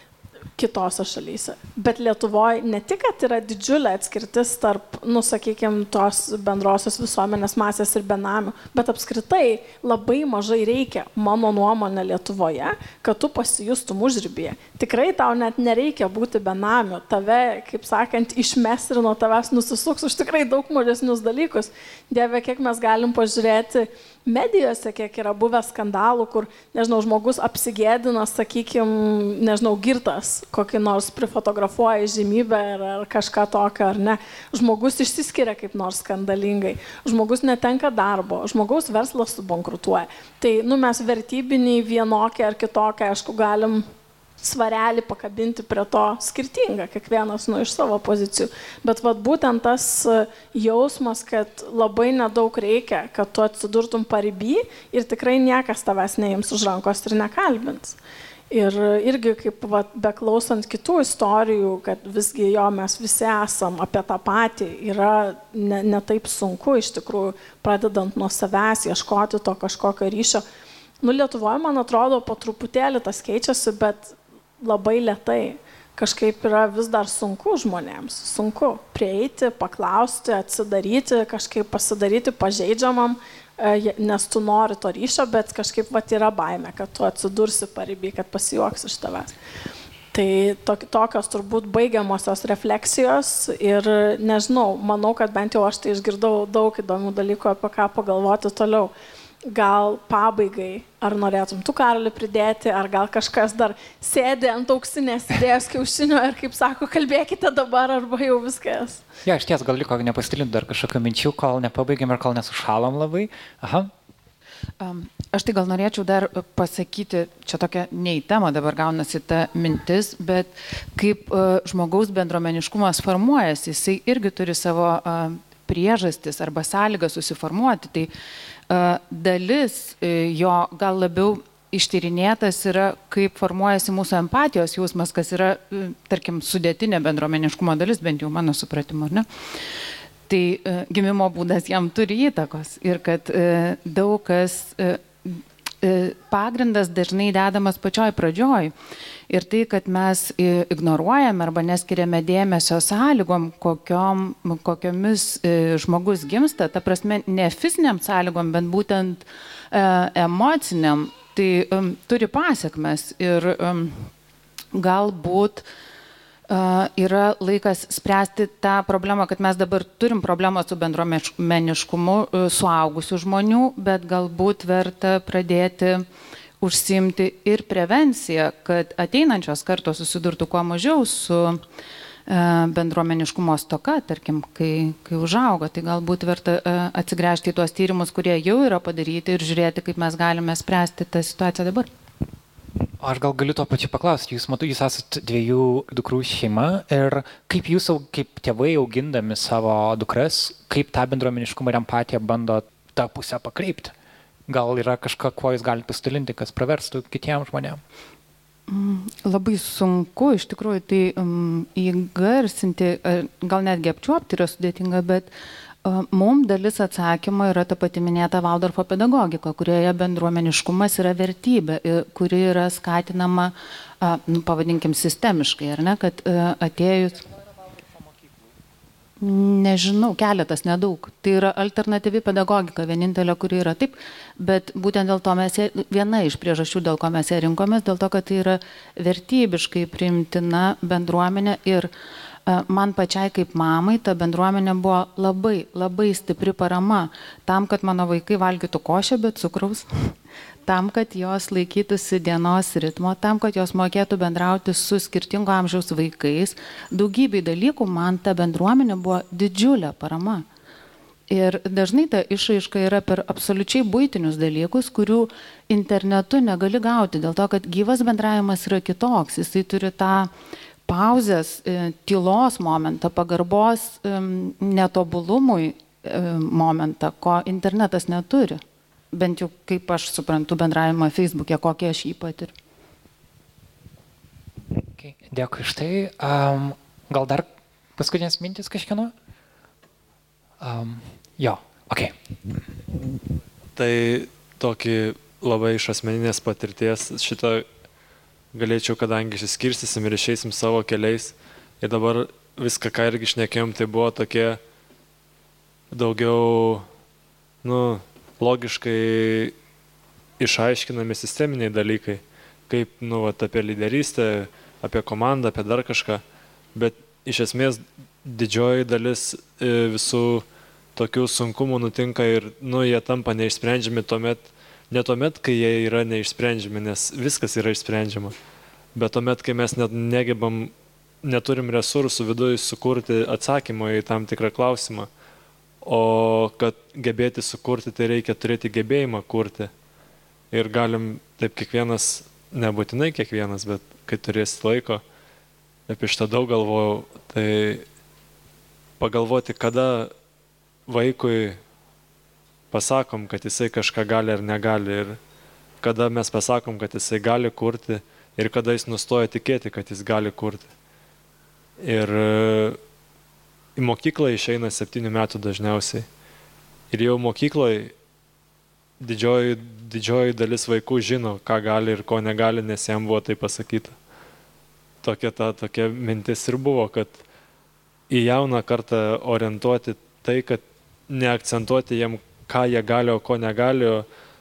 kitose šalyse. Bet Lietuvoje ne tik, kad yra didžiulė atskirtis tarp, nu, sakykime, tos bendrosios visuomenės masės ir benamių, bet apskritai labai mažai reikia, mano nuomonė, Lietuvoje, kad tu pasijustum užrybėje. Tikrai tau net nereikia būti benamiu. Tave, kaip sakant, išmes ir nuo tavęs nusisuks už tikrai daug mažesnius dalykus. Dieve, kiek mes galim pažiūrėti medijose, kiek yra buvę skandalų, kur, nežinau, žmogus apsigėdina, sakykime, nežinau, girtas, kokį nors prifotografuoja žymybę ar, ar kažką tokio, ar ne. Žmogus išsiskiria kaip nors skandalingai, žmogus netenka darbo, žmogaus verslas subankrutuoja. Tai, nu, mes vertybiniai vienokie ar kitokie, aišku, galim svarelį pakabinti prie to skirtingą, kiekvienas nu iš savo pozicijų. Bet vat, būtent tas e, jausmas, kad labai nedaug reikia, kad tu atsidurtum pariby ir tikrai niekas tavęs neims už rankos ir nekalbins. Ir irgi kaip vat, beklausant kitų istorijų, kad visgi jo mes visi esam apie tą patį, yra ne, ne taip sunku iš tikrųjų, pradedant nuo savęs, ieškoti to kažkokio ryšio. Nu, Lietuvoje, man atrodo, po truputėlį tas keičiasi, bet labai lietai. Kažkaip yra vis dar sunku žmonėms, sunku prieiti, paklausti, atsidaryti, kažkaip pasidaryti pažeidžiamam, nes tu nori to ryšio, bet kažkaip vat yra baime, kad tu atsidursi paribį, kad pasijuoks iš tavęs. Tai tokios turbūt baigiamosios refleksijos ir nežinau, manau, kad bent jau aš tai išgirdau daug įdomių dalykų, apie ką pagalvoti toliau. Gal pabaigai, ar norėtum tu karalių pridėti, ar gal kažkas dar sėdi ant auksinės idėjos kiaušinio ir, kaip sako, kalbėkite dabar, arba jau viskas. Ja, iš ties gal liko nepasidalinti dar kažkokių minčių, kol nepabaigėm ir kol nesušalom labai. Aha. Um, aš tai gal norėčiau dar pasakyti, čia tokia ne į temą dabar gaunasi ta mintis, bet kaip uh, žmogaus bendromeniškumas formuojasi, jisai irgi turi savo uh, priežastis arba sąlygas susiformuoti. Tai dalis e, jo gal labiau ištyrinėtas yra, kaip formuojasi mūsų empatijos jausmas, kas yra, e, tarkim, sudėtinė bendruomeniškumo dalis, bent jau mano supratimu, ar ne? Tai e, gimimo būdas jam turi įtakos ir kad daug kas pagrindas dažnai dedamas pačioj pradžioj. Ir tai, kad mes ignoruojame arba neskiriame dėmesio sąlygom, kokiom, kokiomis e, žmogus gimsta, ta prasme, ne fiziniam sąlygom, bet būtent e, emociniam, tai um, turi pasiekmes. Ir um, galbūt uh, yra laikas spręsti tą problemą, kad mes dabar turim problemą su bendruomeniškumu uh, suaugusių žmonių, bet galbūt verta pradėti užsimti ir prevenciją, kad ateinančios kartos susidurtų kuo mažiau su e, bendruomeniškumo stoka, tarkim, kai, kai užauga, tai galbūt verta e, atsigręžti į tuos tyrimus, kurie jau yra padaryti ir žiūrėti, kaip mes galime spręsti tą situaciją dabar. Aš gal galiu to pačiu paklausti, jūs matau, jūs esate dviejų dukrų šeima ir kaip jūs, kaip tėvai augindami savo dukras, kaip tą bendruomeniškumą ir empatiją bando tą pusę pakreipti? Gal yra kažką, kuo jūs galite pasidalinti, kas praverstų kitiems žmonėms? Mm, labai sunku iš tikrųjų tai um, įgarsinti, gal netgi apčiuopti yra sudėtinga, bet Mums dalis atsakymo yra ta pati minėta Valdorfo pedagogika, kurioje bendruomeniškumas yra vertybė, kuri yra skatinama, nu, pavadinkim, sistemiškai, ar ne, kad atėjus Nežinau, keletas, nedaug. Tai yra alternatyvi pedagogika, vienintelė, kuri yra taip, bet būtent dėl to mes, viena iš priežasčių, dėl ko mes ją rinkomės, dėl to, kad tai yra vertybiškai primtina bendruomenė ir man pačiai kaip mamai ta bendruomenė buvo labai, labai stipri parama tam, kad mano vaikai valgytų košę be cukraus, [laughs] tam, kad jos laikytųsi dienos ritmo, tam, kad jos mokėtų bendrauti su skirtingo amžiaus vaikais. Daugybei dalykų man ta bendruomenė buvo didžiulė parama. Ir dažnai ta išraiška yra per absoliučiai būtinius dalykus, kurių internetu negali gauti, dėl to, kad gyvas bendravimas yra kitoks. Jisai turi tą pauzės, e, tylos momentą, pagarbos netobulumui e, momentą, ko internetas neturi bent jau kaip aš suprantu bendravimą Facebook'e, kokį aš jį patiriu. Okay. Dėkui iš tai. Um, gal dar paskutinės mintis kažkieno? Um, jo, ok. Tai tokį labai iš asmeninės patirties šitą galėčiau, kadangi išsiskirstysim ir išeisim savo keliais. Ir dabar viską, ką irgi išnekėjom, tai buvo tokie daugiau, nu, logiškai išaiškinami sisteminiai dalykai, kaip, nu, vat, apie lyderystę, apie komandą, apie dar kažką, bet iš esmės didžioji dalis e, visų tokių sunkumų nutinka ir, nu, jie tampa neišsprendžiami tuomet, ne tuomet, kai jie yra neišsprendžiami, nes viskas yra išsprendžiama, bet tuomet, kai mes net negebam, neturim resursų viduje sukurti atsakymą į tam tikrą klausimą o kad gebėti sukurti, tai reikia turėti gebėjimą kurti. Ir galim taip kiekvienas, nebūtinai kiekvienas, bet kai turėsit laiko, apie šitą daug galvojau, tai pagalvoti, kada vaikui pasakom, kad jisai kažką gali ar negali ir kada mes pasakom, kad jisai gali kurti ir kada jis nustoja tikėti, kad jis gali kurti. Ir į mokyklą išeina septynių metų dažniausiai. Ir jau mokykloje didžioji, didžioji dalis vaikų žino, ką gali ir ko negali, nes jam buvo tai pasakyta. Tokia ta tokia mintis ir buvo, kad į jauną kartą orientuoti tai, kad neakcentuoti jiem, ką jie gali, o ko negali,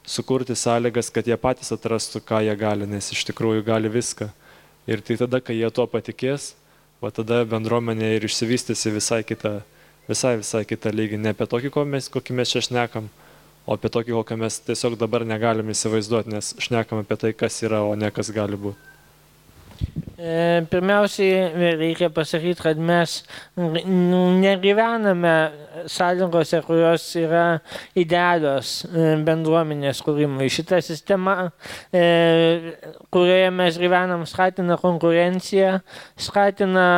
sukurti sąlygas, kad jie patys atrastų, ką jie gali, nes iš tikrųjų gali viską. Ir tai tada, kai jie tuo patikės, va tada bendruomenė ir išsivystysi visai kitą, visai, visai kitą lygį. Ne apie tokį, mes, kokį mes čia šnekam, o apie tokį, kokį mes tiesiog dabar negalim įsivaizduoti, nes šnekam apie tai, kas yra, o ne kas gali būti. E, pirmiausiai reikia pasakyti, kad mes nu, negyvename sąlygose, kurios yra idealios e, bendruomenės kūrimui. Šita sistema, e, kurioje mes gyvenam, skatina konkurenciją, skatina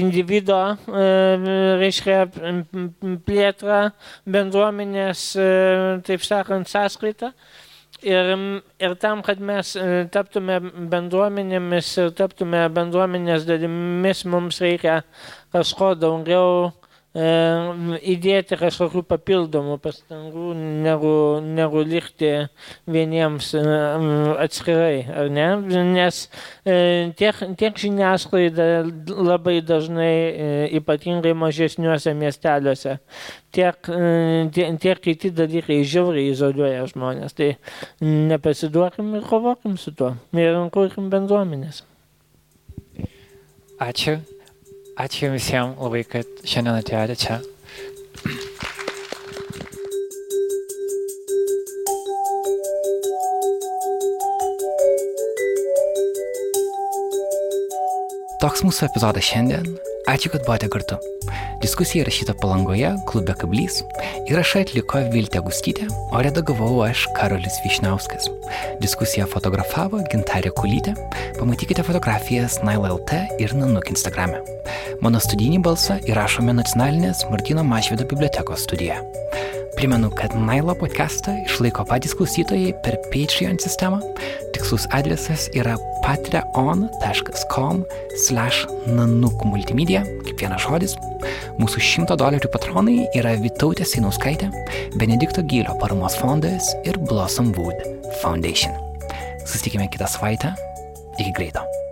individo, reiškia, plėtrą bendruomenės, taip sakant, sąskaitą. Ir, ir tam, kad mes e, taptume bendruomenėmis ir taptume bendruomenės dalimis, mums reikia kažko daugiau įdėti kažkokių papildomų pastangų, negu, negu likti vieniems e, atskirai, ar ne? Nes e, tiek, tiek žiniasklaida labai dažnai, ypatingai mažesniuose miesteliuose, tiek, tiek, tiek kiti dalykai žiauriai izoliuoja žmonės. Tai nepasiduokim ir kovokim su tuo. Ir kurkim bendruomenės. Ačiū. Ačiū visiems labai, kad šiandien atėjote čia. Toks mūsų epizodas šiandien. Ačiū, kad buvote kartu. Diskusija įrašyta palangoje, klube Kablys. Įrašą atliko Viltė Gustytė, o redagavau aš Karolis Višnauskas. Diskusiją fotografavo Gintarė Kulytė. Pamatykite fotografijas NileLT ir Nanuk Instagrame. Mano studijinį balsą įrašome nacionalinės Martino Mašvido bibliotekos studijoje. Primenu, kad Nailo podcastą išlaiko patys klausytojai per Patreon sistemą. Tikslus adresas yra patreon.com slash nanuk multimedia, kaip vienas žodis. Mūsų 100 dolerių patronai yra Vitautė Sinauskaitė, Benedikto Gylio paramos fondas ir Blossom Wood Foundation. Susitikime kitą savaitę. Iki greito.